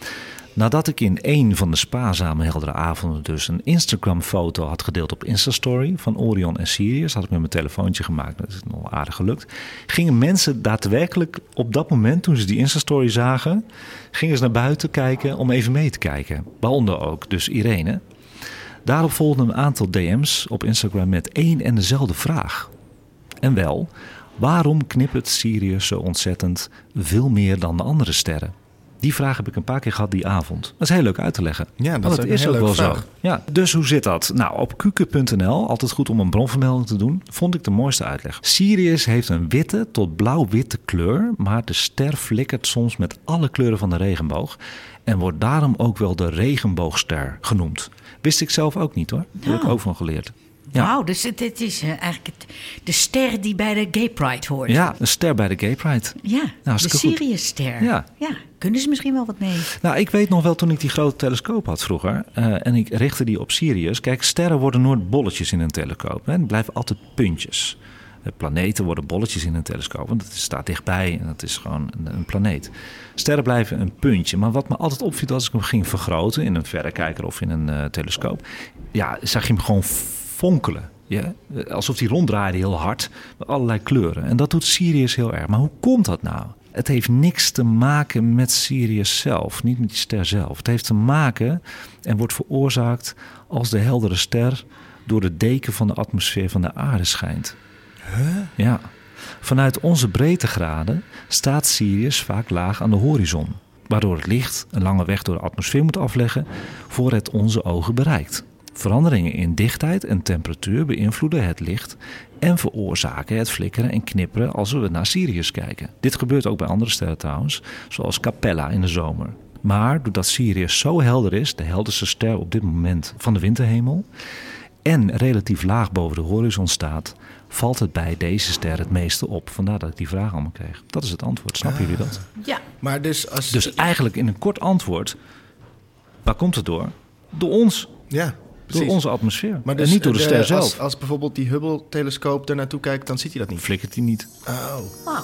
A: Nadat ik in één van de spaarzame heldere avonden dus een Instagram-foto had gedeeld op Instastory van Orion en Sirius, had ik met mijn telefoontje gemaakt, dat is nog aardig gelukt, gingen mensen daadwerkelijk op dat moment, toen ze die Instastory zagen, gingen ze naar buiten kijken om even mee te kijken. Waaronder ook dus Irene. Daarop volgden een aantal DM's op Instagram met één en dezelfde vraag. En wel, waarom knippert Sirius zo ontzettend veel meer dan de andere sterren? Die vraag heb ik een paar keer gehad die avond. Dat is heel leuk uit te leggen.
C: Ja, dat
A: Want
C: is
A: het
C: ook
A: is wel
C: leuke
A: zo.
C: vraag.
A: Ja, dus hoe zit dat? Nou, op kuke.nl, altijd goed om een bronvermelding te doen, vond ik de mooiste uitleg. Sirius heeft een witte tot blauw-witte kleur, maar de ster flikkert soms met alle kleuren van de regenboog en wordt daarom ook wel de regenboogster genoemd. Wist ik zelf ook niet hoor. Daar heb ik
B: Oh.
A: ook van geleerd. Ja.
B: Wauw, dus het, het is eh, eigenlijk het, de ster die bij de Gay Pride hoort.
A: Ja, een ster bij de Gay Pride.
B: Ja, de
A: hartstikke goed.
B: Sirius-ster.
A: Ja.
B: Kunnen ze misschien wel wat mee.
A: Nou, ik weet nog wel toen ik die grote telescoop had vroeger. eh, en ik richtte die op Sirius. Kijk, sterren worden nooit bolletjes in een telescoop. Hè. Het blijven altijd puntjes. De planeten worden bolletjes in een telescoop. Want het staat dichtbij en het is gewoon een, planeet. Sterren blijven een puntje. Maar wat me altijd opviel als ik hem ging vergroten in een verrekijker of in een eh, telescoop. Ja, zag je hem gewoon fonkelen. Ja? Alsof hij ronddraaide heel hard. Met allerlei kleuren. En dat doet Sirius heel erg. Maar hoe komt dat nou? Het heeft niks te maken met Sirius zelf, niet met die ster zelf. Het heeft te maken en wordt veroorzaakt als de heldere ster door de deken van de atmosfeer van de aarde schijnt. Ja. Vanuit onze breedtegraden staat Sirius vaak laag aan de horizon, waardoor het licht een lange weg door de atmosfeer moet afleggen voor het onze ogen bereikt. Veranderingen in dichtheid en temperatuur beïnvloeden het licht en veroorzaken het flikkeren en knipperen als we naar Sirius kijken. Dit gebeurt ook bij andere sterren trouwens, zoals Capella in de zomer. Maar doordat Sirius zo helder is, de helderste ster op dit moment van de winterhemel, en relatief laag boven de horizon staat, valt het bij deze ster het meeste op. Vandaar dat ik die vraag allemaal kreeg. Dat is het antwoord. Snappen jullie dat?
B: Ja,
C: Maar dus als...
A: Dus eigenlijk in een kort antwoord, waar komt het door? Door ons,
C: ja,
A: door onze atmosfeer.
C: Maar
A: en niet door de
C: eh,
A: ster
C: als,
A: zelf.
C: Als bijvoorbeeld die Hubble-telescoop er naartoe kijkt, dan ziet hij dat niet.
A: Flikkert hij niet.
C: Oh.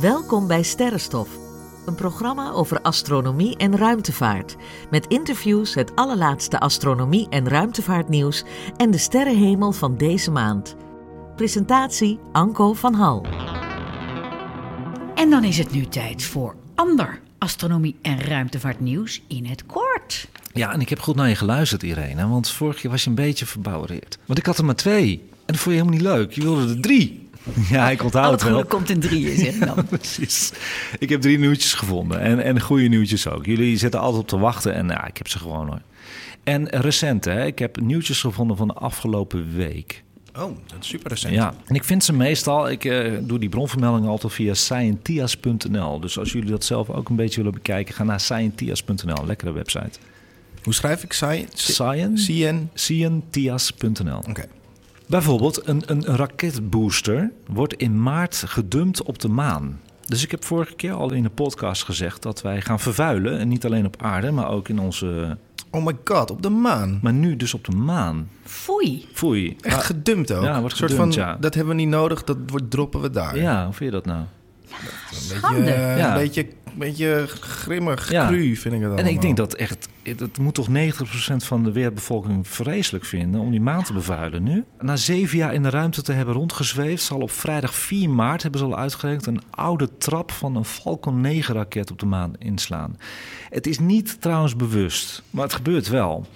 F: Welkom bij Sterrenstof, een programma over astronomie en ruimtevaart. Met interviews, het allerlaatste astronomie- en ruimtevaartnieuws en de sterrenhemel van deze maand. Presentatie Anko van Hal.
B: en dan is het nu tijd voor ander astronomie- en ruimtevaartnieuws in het kort.
A: Ja, en ik heb goed naar je geluisterd, Irene. Want vorig jaar was je een beetje verbouwereerd. Want ik had er maar twee. En dat vond je helemaal niet leuk. Je wilde er drie. Ja, ik onthoud
B: Al
A: het
B: het komt in drieën, zeg ik dan.
A: Precies. Ik heb drie nieuwtjes gevonden. En, en goede nieuwtjes ook. Jullie zitten altijd op te wachten. En ja, ik heb ze gewoon hoor. En recent, hè. Ik heb nieuwtjes gevonden van de afgelopen week.
C: Oh, dat is super recent.
A: Ja, en ik vind ze meestal, ik eh, doe die bronvermeldingen altijd via scientias.nl. Dus als jullie dat zelf ook een beetje willen bekijken, ga naar scientias.nl. Lekkere website.
C: Hoe schrijf ik science? CN?
A: Scientias.nl.
C: Oké.
A: Bijvoorbeeld, een, een raketbooster wordt in maart gedumpt op de maan. Dus ik heb vorige keer al in de podcast gezegd dat wij gaan vervuilen. En niet alleen op aarde, maar ook in onze.
C: Oh my god, op de maan.
A: Maar nu dus op de maan.
B: Foei.
A: Foei.
C: Echt
A: Maar-
C: gedumpt ook.
A: Ja, wordt
C: Een
A: gedumpt,
C: van,
A: ja.
C: Dat hebben we niet nodig, dat wordt, droppen we daar.
A: ja, hoe vind je dat nou?
C: Een
B: Schande.
C: beetje, eh,
A: Ja.
C: een beetje, beetje grimmig,
A: Ja.
C: cru vind ik het
A: En
C: allemaal.
A: ik denk dat echt, dat moet toch 90% van de wereldbevolking vreselijk vinden om die maan te bevuilen nu. Na zeven jaar in de ruimte te hebben rondgezweefd, zal op vrijdag 4 maart, hebben ze al uitgerekend, een oude trap van een Falcon 9 raket op de maan inslaan. Het is niet trouwens bewust, maar het gebeurt wel.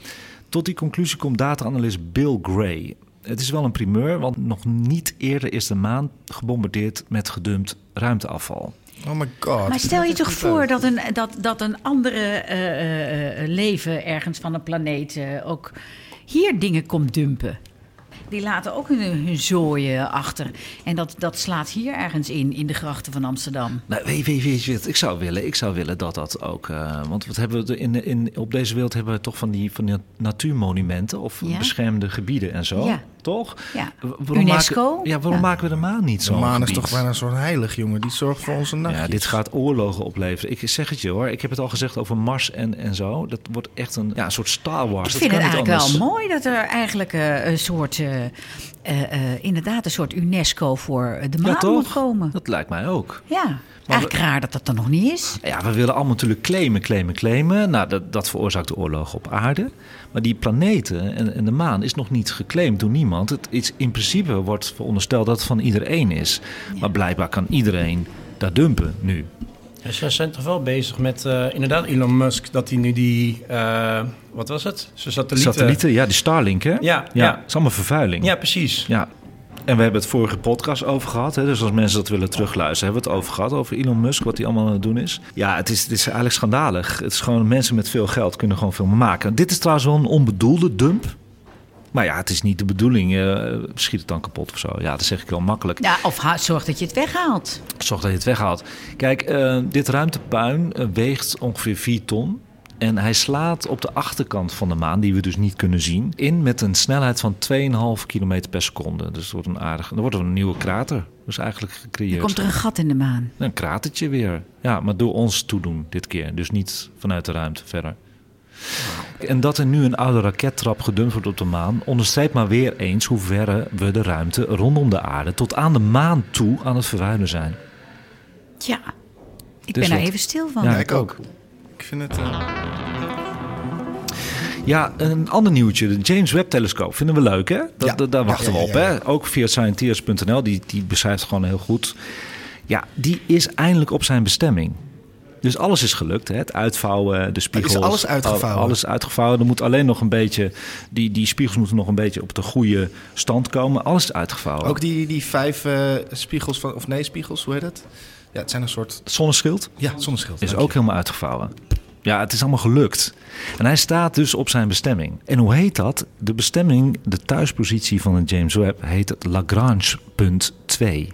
A: Tot die conclusie komt data-analyst Bill Gray. Het is wel een primeur, want nog niet eerder is de maan gebombardeerd met gedumpt ruimteafval.
C: Oh my god.
B: Maar stel je toch voor dat een, dat, dat een andere eh, eh, eh, leven ergens van een planeet eh, ook hier dingen komt dumpen. Die laten ook hun, hun zooien achter. En dat, dat slaat hier ergens in, in de grachten van Amsterdam.
A: Nou, weet, weet, weet je wat ik zou willen? Ik zou willen dat dat ook... eh, want wat hebben we in, in, op deze wereld hebben we toch van die, van die natuurmonumenten... of
B: Ja.
A: beschermde gebieden en zo,
B: Ja.
A: Toch?
B: Ja.
A: Wa- Waarom
B: UNESCO?
A: Maken, ja, waarom
B: Ja.
A: maken we de maan niet
C: De
A: zo?
C: maan is toch bijna een soort heilig, jongen. Die zorgt voor onze nachtjes.
A: Ja, dit gaat oorlogen opleveren. Ik zeg het je hoor. Ik heb het al gezegd over Mars en, en zo. Dat wordt echt een, ja, een soort Star Wars.
B: Ik
A: Dat
B: vind
A: kan
B: het eigenlijk
A: anders.
B: wel mooi dat er eigenlijk eh, een soort, eh, eh, inderdaad, een soort UNESCO voor de maan
A: Ja, toch?
B: moet komen.
A: Dat lijkt mij ook.
B: Ja, eigenlijk raar dat dat er nog niet is.
A: Ja, we willen allemaal natuurlijk claimen, claimen, claimen. Nou, dat, dat veroorzaakt de oorlog op aarde. Maar die planeten en, en de maan is nog niet geclaimd door niemand. Het is, in principe wordt verondersteld dat het van iedereen is. Maar blijkbaar kan iedereen daar dumpen nu.
D: Ja, ze zijn toch wel bezig met, eh, inderdaad, Elon Musk, dat hij nu die, eh, wat was het? Zijn satellieten.
A: Satellieten, ja, die Starlink, hè?
D: Ja,
A: ja.
D: ja.
A: Het is allemaal vervuiling.
D: Ja, precies.
A: Ja. En we hebben het vorige podcast over gehad. Hè? Dus als mensen dat willen terugluisteren, hebben we het over gehad. Over Elon Musk, wat hij allemaal aan het doen is. Ja, het is, het is eigenlijk schandalig. Het is gewoon mensen met veel geld kunnen gewoon veel maken. Dit is trouwens wel een onbedoelde dump. Maar ja, het is niet de bedoeling. eh, schiet het dan kapot of zo. Ja, dat zeg ik wel makkelijk.
B: Ja, of zorg dat je het weghaalt.
A: Zorg dat je het weghaalt. Kijk, eh, dit ruimtepuin eh, weegt ongeveer 4 ton. En hij slaat op de achterkant van de maan, die we dus niet kunnen zien, in met een snelheid van 2,5 km per seconde. Dus het wordt een aardig. Dan wordt er een nieuwe krater. Dus eigenlijk
B: Dan
A: gecreëerd.
B: komt er een gat in de maan.
A: Een kratertje weer. Ja, maar door ons toedoen dit keer. Dus niet vanuit de ruimte verder. En dat er nu een oude rakettrap gedumpt wordt op de maan, onderstreept maar weer eens hoe ver we de ruimte rondom de aarde tot aan de maan toe aan het verruimen zijn.
B: Ja, ik
A: Dus
B: ben er
A: wat-
B: even stil van.
A: Ja,
C: Ja, ik ook. Ik vind het... eh,
A: Ja, een ander nieuwtje. De James Webb telescoop vinden we leuk, hè? Dat,
C: Ja.
A: dat- daar
C: Ja,
A: wachten
C: ja,
A: we op, hè? Ook via scientiers.nl, die, die beschrijft het gewoon heel goed. Ja, die is eindelijk op zijn bestemming. Dus alles is gelukt. Hè? Het uitvouwen, de spiegels.
C: is alles uitgevouwen?
A: Alles uitgevouwen. Er moet alleen nog een beetje... Die, die spiegels moeten nog een beetje op de goede stand komen. Alles is uitgevouwen.
C: Ook die, die vijf eh, spiegels, van, of nee, spiegels, hoe heet het? Ja, het zijn een soort...
A: Zonneschild
C: Ja, zonneschild.
A: is ook
C: je.
A: helemaal uitgevouwen. Ja, het is allemaal gelukt. En hij staat dus op zijn bestemming. En hoe heet dat? De bestemming, de thuispositie van een James Webb, heet het Lagrange-punt 2.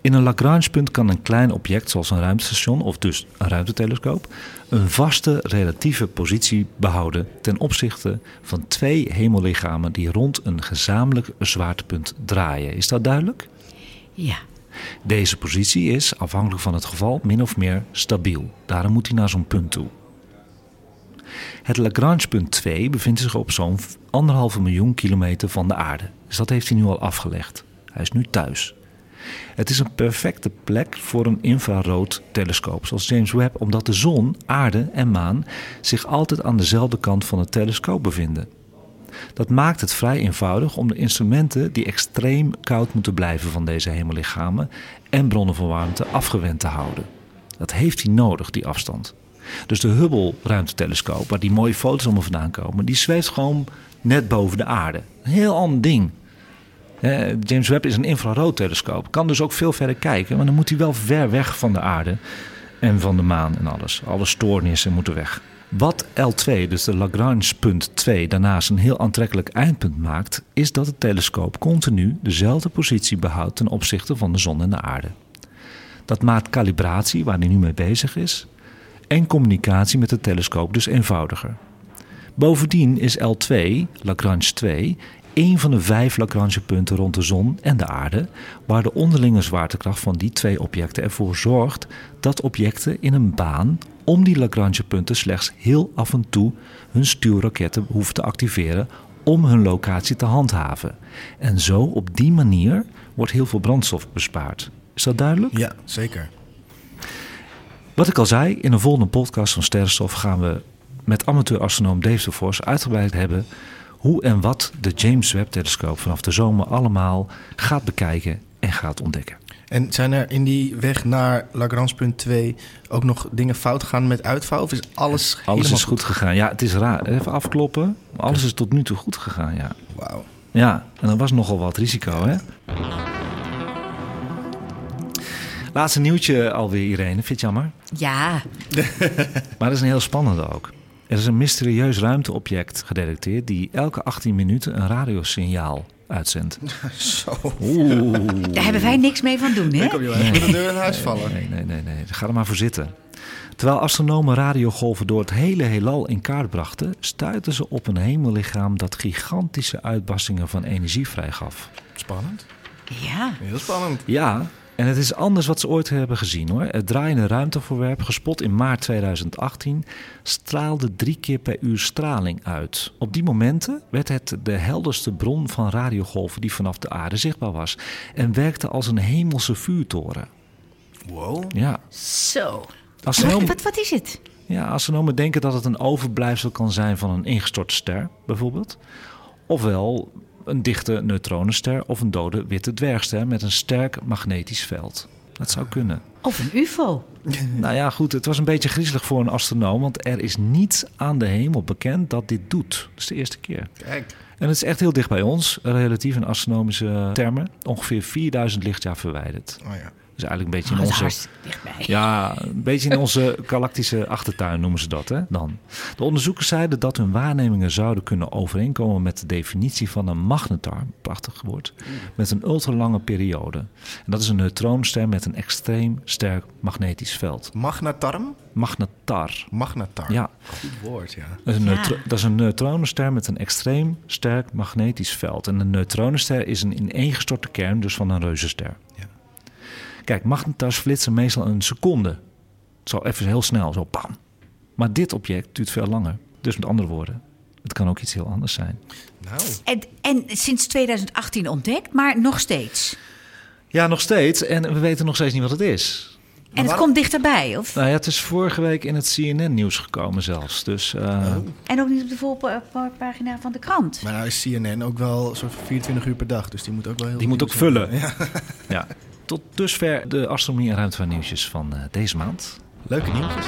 A: In een Lagrange-punt kan een klein object, zoals een ruimtestation of dus een ruimtetelescoop, een vaste relatieve positie behouden ten opzichte van twee hemellichamen die rond een gezamenlijk zwaartepunt draaien. Is dat duidelijk?
B: Ja.
A: Deze positie is, afhankelijk van het geval, min of meer stabiel. Daarom moet hij naar zo'n punt toe. Het Lagrange-punt 2 bevindt zich op zo'n anderhalve miljoen kilometer van de aarde. Dus dat heeft hij nu al afgelegd. Hij is nu thuis. Het is een perfecte plek voor een infrarood telescoop zoals James Webb, omdat de zon, aarde en maan zich altijd aan dezelfde kant van het telescoop bevinden. Dat maakt het vrij eenvoudig om de instrumenten die extreem koud moeten blijven van deze hemellichamen en bronnen van warmte afgewend te houden. Dat heeft hij nodig, die afstand. Dus de Hubble ruimtetelescoop, waar die mooie foto's allemaal vandaan komen, die zweeft gewoon net boven de aarde. Een heel ander ding. James Webb is een infraroodtelescoop. Kan dus ook veel verder kijken, maar dan moet hij wel ver weg van de aarde en van de maan en alles. Alle stoornissen moeten weg. Wat L2, dus de Lagrange punt 2, daarnaast een heel aantrekkelijk eindpunt maakt, is dat het telescoop continu dezelfde positie behoudt ten opzichte van de zon en de aarde. Dat maakt calibratie, waar hij nu mee bezig is, en communicatie met het telescoop dus eenvoudiger. Bovendien is L2, Lagrange 2, één van de vijf Lagrange-punten rond de zon en de aarde, waar de onderlinge zwaartekracht van die twee objecten ervoor zorgt dat objecten in een baan om die Lagrange-punten slechts heel af en toe hun stuurraketten hoeven te activeren om hun locatie te handhaven. En zo op die manier wordt heel veel brandstof bespaard. Is dat duidelijk?
C: Ja, zeker.
A: Wat ik al zei, in een volgende podcast van Sterrenstof gaan we met amateur-astronoom Dave de Vos uitgebreid hebben hoe en wat de James Webb-telescoop vanaf de zomer allemaal gaat bekijken en gaat ontdekken.
C: En zijn er in die weg naar Lagrange punt 2 ook nog dingen fout gegaan met uitvouwen? Of is alles
A: Alles is goed gegaan. Ja, het is raar. Even afkloppen. Alles is tot nu toe goed gegaan, ja.
C: Wauw.
A: Ja, en er was nogal wat risico, hè? Laatste nieuwtje alweer, Irene. Vind je het jammer?
B: Ja.
A: Maar dat is een heel spannende ook. Er is een mysterieus ruimteobject gedetecteerd... die elke 18 minuten een radiosignaal uitzendt.
C: Zo.
A: Oeh.
B: Daar hebben wij niks mee van doen, hè?
C: Ik kom je wel de deur in huis vallen.
A: Nee, nee, nee, nee. Ga er maar voor zitten. Terwijl astronomen radiogolven door het hele heelal in kaart brachten... stuitten ze op een hemellichaam dat gigantische uitbarstingen van energie vrijgaf.
C: Spannend.
B: Ja.
C: Heel spannend.
A: Ja, en het is anders wat ze ooit hebben gezien hoor. Het draaiende ruimtevoorwerp, gespot in maart 2018, straalde drie keer per uur straling uit. Op die momenten werd het de helderste bron van radiogolven die vanaf de aarde zichtbaar was. En werkte als een hemelse vuurtoren.
C: Wow.
A: Ja,
B: Zo.
A: astronomen,
B: Wat, wat, wat is het?
A: ja, astronomen denken dat het een overblijfsel kan zijn van een ingestorte ster, bijvoorbeeld. Ofwel een dichte neutronenster of een dode witte dwergster met een sterk magnetisch veld. Dat zou kunnen.
B: Of een ufo.
A: Nou ja, goed, het was een beetje griezelig voor een astronoom, want er is niets aan de hemel bekend dat dit doet. Dat is de eerste keer.
C: Kijk.
A: En het is echt heel dicht bij ons, relatief in astronomische termen, ongeveer 4000 lichtjaar verwijderd.
C: Oh ja.
A: Dus eigenlijk een beetje
B: Oh,
A: in
B: dat is
A: onze ja, een beetje in onze galactische achtertuin noemen ze dat, hè, dan. De onderzoekers zeiden dat hun waarnemingen zouden kunnen overeenkomen met de definitie van een magnetar, prachtig woord, met een ultralange periode. En dat is een neutronenster met een extreem sterk magnetisch veld.
C: Magnatarm?
A: Magnetar.
C: Magnatar.
A: Ja,
C: Goed woord, ja.
A: dat is, een
B: Ja.
A: dat is een neutronenster met een extreem sterk magnetisch veld. En een neutronenster is een ineengestorte kern, dus van een reuzenster.
C: Ja.
A: Kijk, magnetars flitsen meestal een seconde. Zo even heel snel, zo pam. Maar dit object duurt veel langer. Dus met andere woorden, het kan ook iets heel anders zijn.
C: Nou,
B: En, en sinds 2018 ontdekt, maar nog steeds.
A: Ja, nog steeds. En we weten nog steeds niet wat het is.
B: En het
C: waarom-
B: komt dichterbij, of?
A: Nou ja, het is vorige week in het CNN-nieuws gekomen zelfs. Dus eh,
B: En ook niet op de voorpagina van de krant.
C: maar nou is CNN ook wel van 24 uur per dag. Dus die moet ook wel heel
A: die moet ook vullen.
C: Ja.
A: Ja. Tot dusver de astronomie- en ruimtevaartnieuwsjes van eh, deze maand.
C: Leuke nieuwtjes.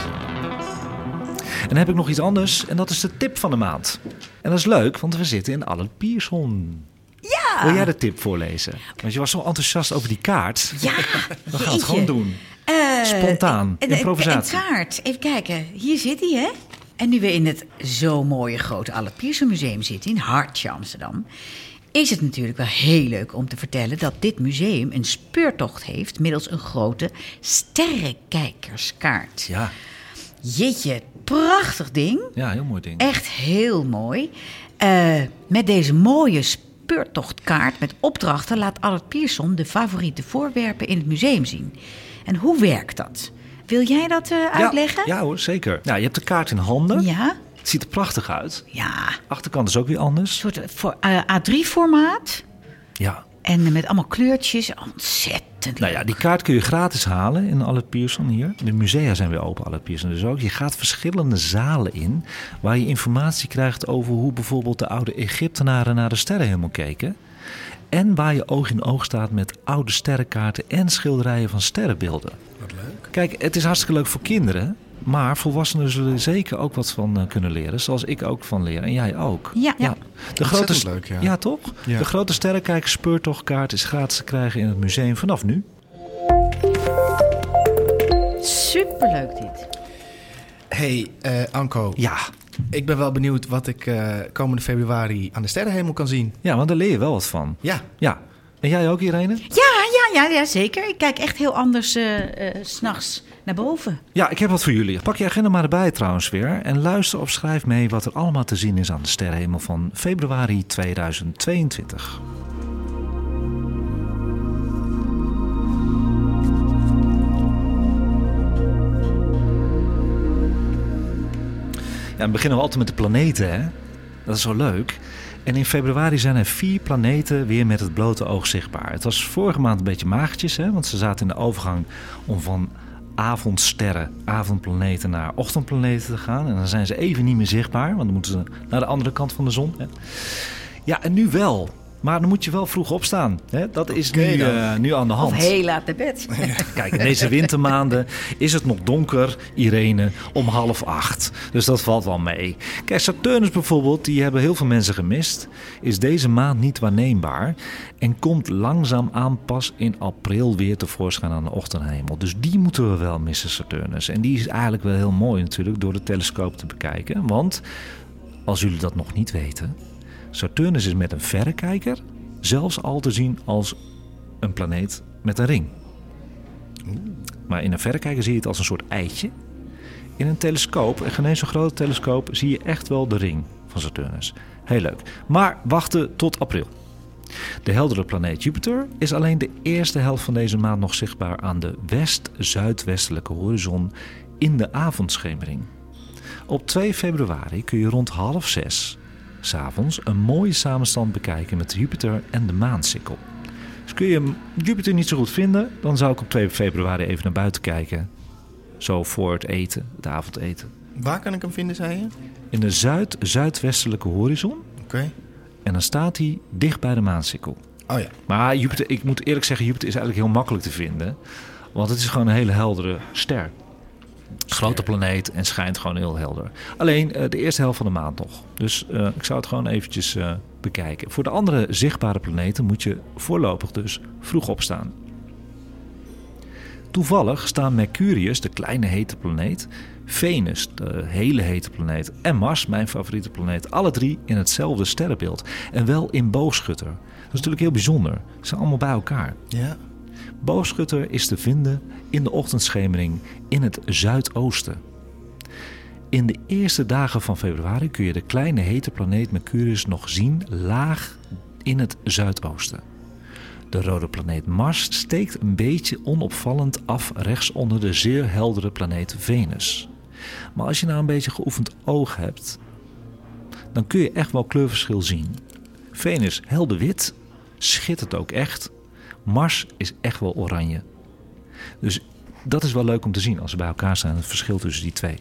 A: En dan heb ik nog iets anders en dat is de tip van de maand. En dat is leuk, want we zitten in Albert Pierson.
B: Ja!
A: Wil jij de tip voorlezen? Want je was zo enthousiast over die kaart.
B: Ja,
A: We gaan het gewoon doen.
B: Eh,
A: Spontaan,
B: een-
A: improvisatie.
B: Een kaart. Even kijken. Hier zit hij, hè? En nu we in het zo mooie grote Albert Pierson Museum zitten... in Hartje, Amsterdam... is het natuurlijk wel heel leuk om te vertellen... dat dit museum een speurtocht heeft... middels een grote sterrenkijkerskaart.
A: Ja,
B: Jeetje, prachtig ding.
A: ja heel mooi ding.
B: Echt heel mooi. Eh, met deze mooie speurtochtkaart met opdrachten laat Albert Pierson de favoriete voorwerpen in het museum zien. En hoe werkt dat? Wil jij dat eh, uitleggen?
A: Ja, ja hoor, zeker. Nou, je hebt de kaart in handen.
B: Ja?
A: Het ziet er prachtig uit.
B: Ja.
A: Achterkant is ook weer anders.
B: Een soort voor, eh, A3-formaat.
A: Ja.
B: En met allemaal kleurtjes. Ontzettend
A: Nou ja, die kaart kun je gratis halen in Albert Pierson hier. De musea zijn weer open, Albert Pierson dus ook. Je gaat verschillende zalen in waar je informatie krijgt over hoe bijvoorbeeld de oude Egyptenaren naar de sterrenhemel keken. En waar je oog in oog staat met oude sterrenkaarten en schilderijen van sterrenbeelden.
C: Wat leuk.
A: Kijk, het is hartstikke leuk voor kinderen. Maar volwassenen zullen er zeker ook wat van eh, kunnen leren. Zoals ik ook van leren. En jij ook.
B: Ja.
A: De grote,
C: leuk, ja.
A: toch?
C: Ja.
A: De grote sterrenkijker speurtochtkaart is gratis te krijgen in het museum vanaf nu.
B: Superleuk dit.
C: Hey, eh, Anko.
A: Ja.
C: Ik ben wel benieuwd wat ik eh, komende februari aan de sterrenhemel kan zien.
A: ja, want daar leer je wel wat van.
C: Ja,
A: Ja. En jij ook, Irene?
B: Ja, ja, ja, zeker. Ik kijk echt heel anders eh eh, s'nachts naar boven.
A: Ja, ik heb wat voor jullie. Pak je agenda maar erbij trouwens weer. En luister of schrijf mee wat er allemaal te zien is aan de sterrenhemel van februari 2022. Ja, dan beginnen we altijd met de planeten, hè? Dat is zo leuk. En in februari zijn er vier planeten weer met het blote oog zichtbaar. Het was vorige maand een beetje magertjes, hè? want ze zaten in de overgang om van avondsterren, avondplaneten naar ochtendplaneten te gaan. En dan zijn ze even niet meer zichtbaar, want dan moeten ze naar de andere kant van de zon. Ja, en nu wel. Maar dan moet je wel vroeg opstaan. Hè? Dat is nu, eh, nu aan de hand.
B: Of heel laat naar bed.
A: Kijk, in deze wintermaanden is het nog donker, Irene, om half acht. Dus dat valt wel mee. Kijk, Saturnus bijvoorbeeld, die hebben heel veel mensen gemist, is deze maand niet waarneembaar en komt langzaam aan pas in april weer tevoorschijn aan de ochtendhemel. Dus die moeten we wel missen, Saturnus. En die is eigenlijk wel heel mooi natuurlijk door de telescoop te bekijken. Want, als jullie dat nog niet weten, Saturnus is met een verrekijker zelfs al te zien als een planeet met een ring. Maar in een verrekijker zie je het als een soort eitje. In een telescoop, en geen eens zo'n grote telescoop, zie je echt wel de ring van Saturnus. Heel leuk. Maar wachten tot april. De heldere planeet Jupiter is alleen de eerste helft van deze maand nog zichtbaar aan de west-zuidwestelijke horizon in de avondschemering. Op 2 februari kun je rond half zes s'avonds een mooie samenstand bekijken met Jupiter en de maansikkel. Dus kun je Jupiter niet zo goed vinden, dan zou ik op 2 februari even naar buiten kijken. Zo voor het eten, het avondeten.
C: waar kan ik hem vinden, zei je?
A: In de zuid-zuidwestelijke horizon.
C: Oké.
A: En dan staat hij dicht bij de maansikkel.
C: Oh ja.
A: Maar Jupiter, ik moet eerlijk zeggen, Jupiter is eigenlijk heel makkelijk te vinden. Want het is gewoon een hele heldere ster. Grote planeet en schijnt gewoon heel helder. Alleen eh, de eerste helft van de maand nog. Dus eh, ik zou het gewoon eventjes eh, bekijken. Voor de andere zichtbare planeten moet je voorlopig dus vroeg opstaan. Toevallig staan Mercurius, de kleine hete planeet, Venus, de hele hete planeet, en Mars, mijn favoriete planeet, alle drie in hetzelfde sterrenbeeld. En wel in boogschutter. Dat is natuurlijk heel bijzonder. Ze zijn allemaal bij elkaar.
C: Ja.
A: Boogschutter is te vinden in de ochtendschemering in het zuidoosten. In de eerste dagen van februari kun je de kleine hete planeet Mercurius nog zien laag in het zuidoosten. De rode planeet Mars steekt een beetje onopvallend af rechts onder de zeer heldere planeet Venus. Maar als je nou een beetje geoefend oog hebt, dan kun je echt wel kleurverschil zien. Venus helder wit, schittert ook echt. Mars is echt wel oranje. Dus dat is wel leuk om te zien als ze bij elkaar staan, het verschil tussen die twee.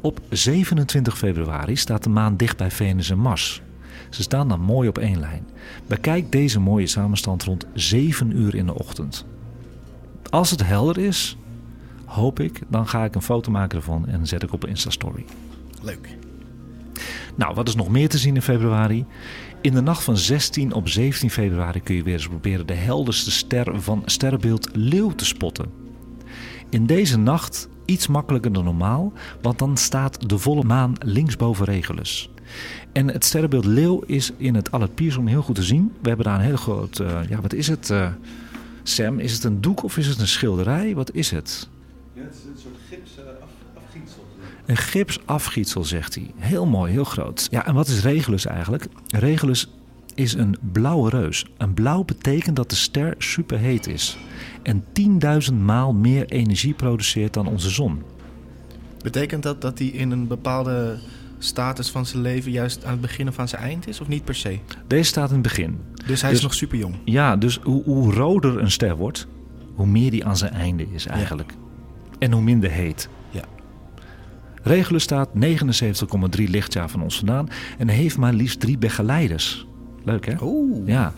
A: Op 27 februari staat de maan dicht bij Venus en Mars. Ze staan dan mooi op één lijn. Bekijk deze mooie samenstand rond 7 uur in de ochtend. Als het helder is, hoop ik, dan ga ik een foto maken ervan en zet ik op een Insta-story.
C: Leuk.
A: Nou, wat is nog meer te zien in februari? In de nacht van 16 op 17 februari kun je weer eens proberen de helderste ster van sterrenbeeld Leeuw te spotten. In deze nacht iets makkelijker dan normaal, want dan staat de volle maan linksboven Regulus. En het sterrenbeeld Leeuw is in het Allard heel goed te zien. We hebben daar een heel groot, eh, ja wat is het eh, Sam? Is het een doek of is het een schilderij? Wat is het?
G: Ja, Een
A: gipsafgietsel, zegt hij. Heel mooi, heel groot. Ja, en wat is Regulus eigenlijk? Regulus is een blauwe reus. Een blauw betekent dat de ster superheet is. En 10.000 maal meer energie produceert dan onze zon.
C: Betekent dat dat hij in een bepaalde status van zijn leven juist aan het begin of aan zijn eind is? Of niet per se?
A: Deze staat in het begin.
C: Dus hij
A: Dus-
C: is nog super jong.
A: Ja, dus hoe, hoe roder een ster wordt, hoe meer die aan zijn einde is eigenlijk. En hoe minder heet. Regulus staat 79,3 lichtjaar van ons vandaan en heeft maar liefst drie begeleiders. Leuk hè?
C: Oeh.
A: Ja.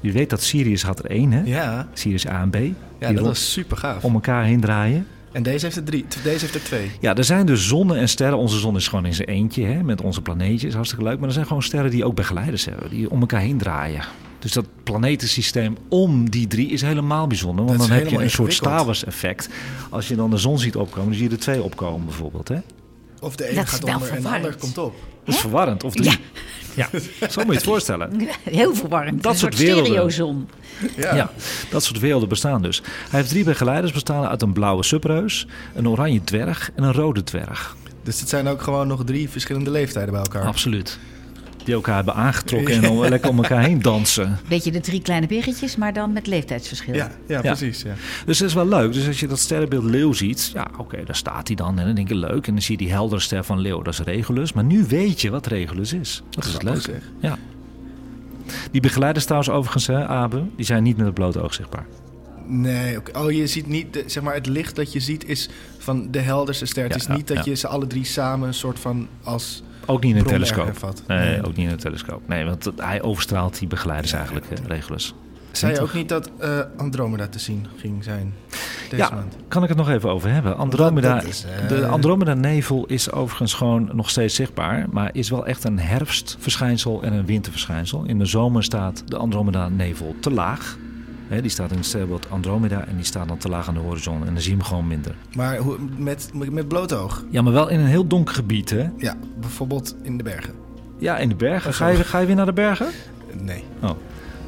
A: Je weet dat Sirius had er één hè?
C: Ja,
A: Sirius A en B.
C: ja dat was super gaaf.
A: om elkaar heen draaien.
C: En deze heeft er drie. Deze heeft er twee.
A: Ja, er zijn dus zonnen en sterren. Onze zon is gewoon in zijn eentje hè, met onze planeetjes. Hartstikke leuk. Maar er zijn gewoon sterren die ook begeleiders hebben. Die om elkaar heen draaien. Dus dat planetensysteem om die drie is helemaal bijzonder. Want dan heb je een soort Star effect. Als je dan de zon ziet opkomen, dan zie je er twee opkomen bijvoorbeeld. Hè?
C: Of de ene
B: Dat is
C: gaat
B: wel
C: onder en de ander komt op.
A: Dat is verwarrend. Of drie.
B: Ja.
A: Ja. zo moet je het voorstellen.
B: Heel verwarrend.
A: Dat
B: een
A: soort
B: soort
A: werelden.
B: stereozon.
A: Ja. dat soort werelden bestaan dus. Hij heeft drie begeleiders bestaan uit een blauwe subreus, een oranje dwerg en een rode dwerg.
C: Dus het zijn ook gewoon nog drie verschillende leeftijden bij elkaar.
A: Absoluut. Die elkaar hebben aangetrokken en dan lekker om elkaar heen dansen.
B: Beetje de drie kleine biggetjes, maar dan met leeftijdsverschil.
C: Ja, ja, precies. Ja.
A: Dus dat is wel leuk. Dus als je dat sterrenbeeld Leeuw ziet, ja, oké, daar staat hij dan. En dan denk je leuk. En dan zie je die heldere ster van Leeuw, dat is Regulus. Maar nu weet je wat Regulus is. Dat is leuk.
C: zeg.
A: Ja. Die begeleiders trouwens overigens, hè, Abe, die zijn niet met het blote oog zichtbaar.
C: Nee, oké. oh, je ziet niet, de- zeg maar, het licht dat je ziet is van de helderste ster. Het is
A: ja,
C: niet dat
A: ja.
C: je ze alle drie samen een soort van als
A: Ook niet in een telescoop. Nee, ook niet in een telescoop. Nee, want hij overstraalt die begeleiders eigenlijk, hè, Regulus.
C: Zei je ook niet dat eh, Andromeda te zien ging zijn deze
A: Ja,
C: maand?
A: kan ik het nog even over hebben? Andromeda,
C: dat is, eh,
A: De Andromeda-nevel is overigens gewoon nog steeds zichtbaar, maar is wel echt een herfstverschijnsel en een winterverschijnsel. In de zomer staat de Andromeda-nevel te laag. Hè, die staat in het sterrenbeeld Andromeda en die staat dan te laag aan de horizon en dan zie je hem gewoon minder.
C: Maar hoe, met, met bloot oog?
A: Ja, maar wel in een heel donker gebied, hè?
C: Ja, bijvoorbeeld in de bergen.
A: Ja, in de bergen. Ga je, ga je weer naar de bergen?
C: Nee.
A: Oh.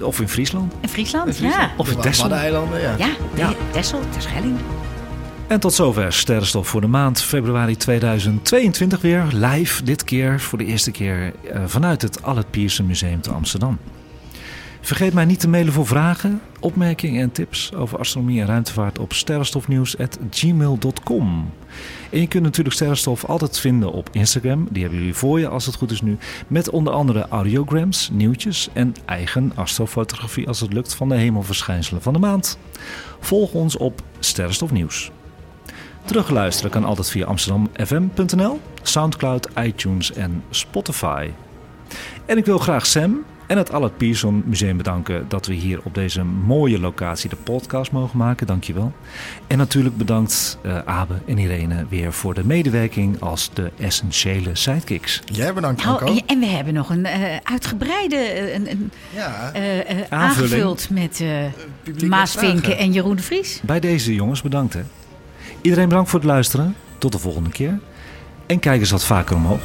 A: Of in Friesland?
B: In Friesland,
C: In Friesland.
B: ja.
A: Of in
C: De
A: Texel?
C: Waddeneilanden, ja.
B: Ja,
A: Ja.
B: ja. Texel, Terschelling.
A: En tot zover Sterrenstof voor de maand februari 2022 weer. Live, dit keer voor de eerste keer eh, vanuit het Allard Pierson Museum te Amsterdam. Vergeet mij niet te mailen voor vragen, opmerkingen en tips over astronomie en ruimtevaart op sterrenstofnieuws.gmail.com. En je kunt natuurlijk Sterrenstof altijd vinden op Instagram. Die hebben jullie voor je als het goed is nu. Met onder andere audiograms, nieuwtjes en eigen astrofotografie als het lukt van de hemelverschijnselen van de maand. Volg ons op Sterrenstof Nieuws. Terugluisteren kan altijd via amsterdamfm.nl, Soundcloud, iTunes en Spotify. En ik wil graag Sam en het Allard Pierson Museum bedanken dat we hier op deze mooie locatie de podcast mogen maken. Dankjewel. En natuurlijk bedankt eh, Abe en Irene weer voor de medewerking als de essentiële sidekicks.
C: Jij bedankt,
B: Nou,
C: Anko.
B: en- en we hebben nog een eh, uitgebreide eh, een, een,
C: Ja,
B: aangevuld met eh Maas. Vinken en Jeroen de Vries.
A: Bij deze jongens bedankt hè. Iedereen bedankt voor het luisteren. Tot de volgende keer. En kijk eens wat vaker omhoog.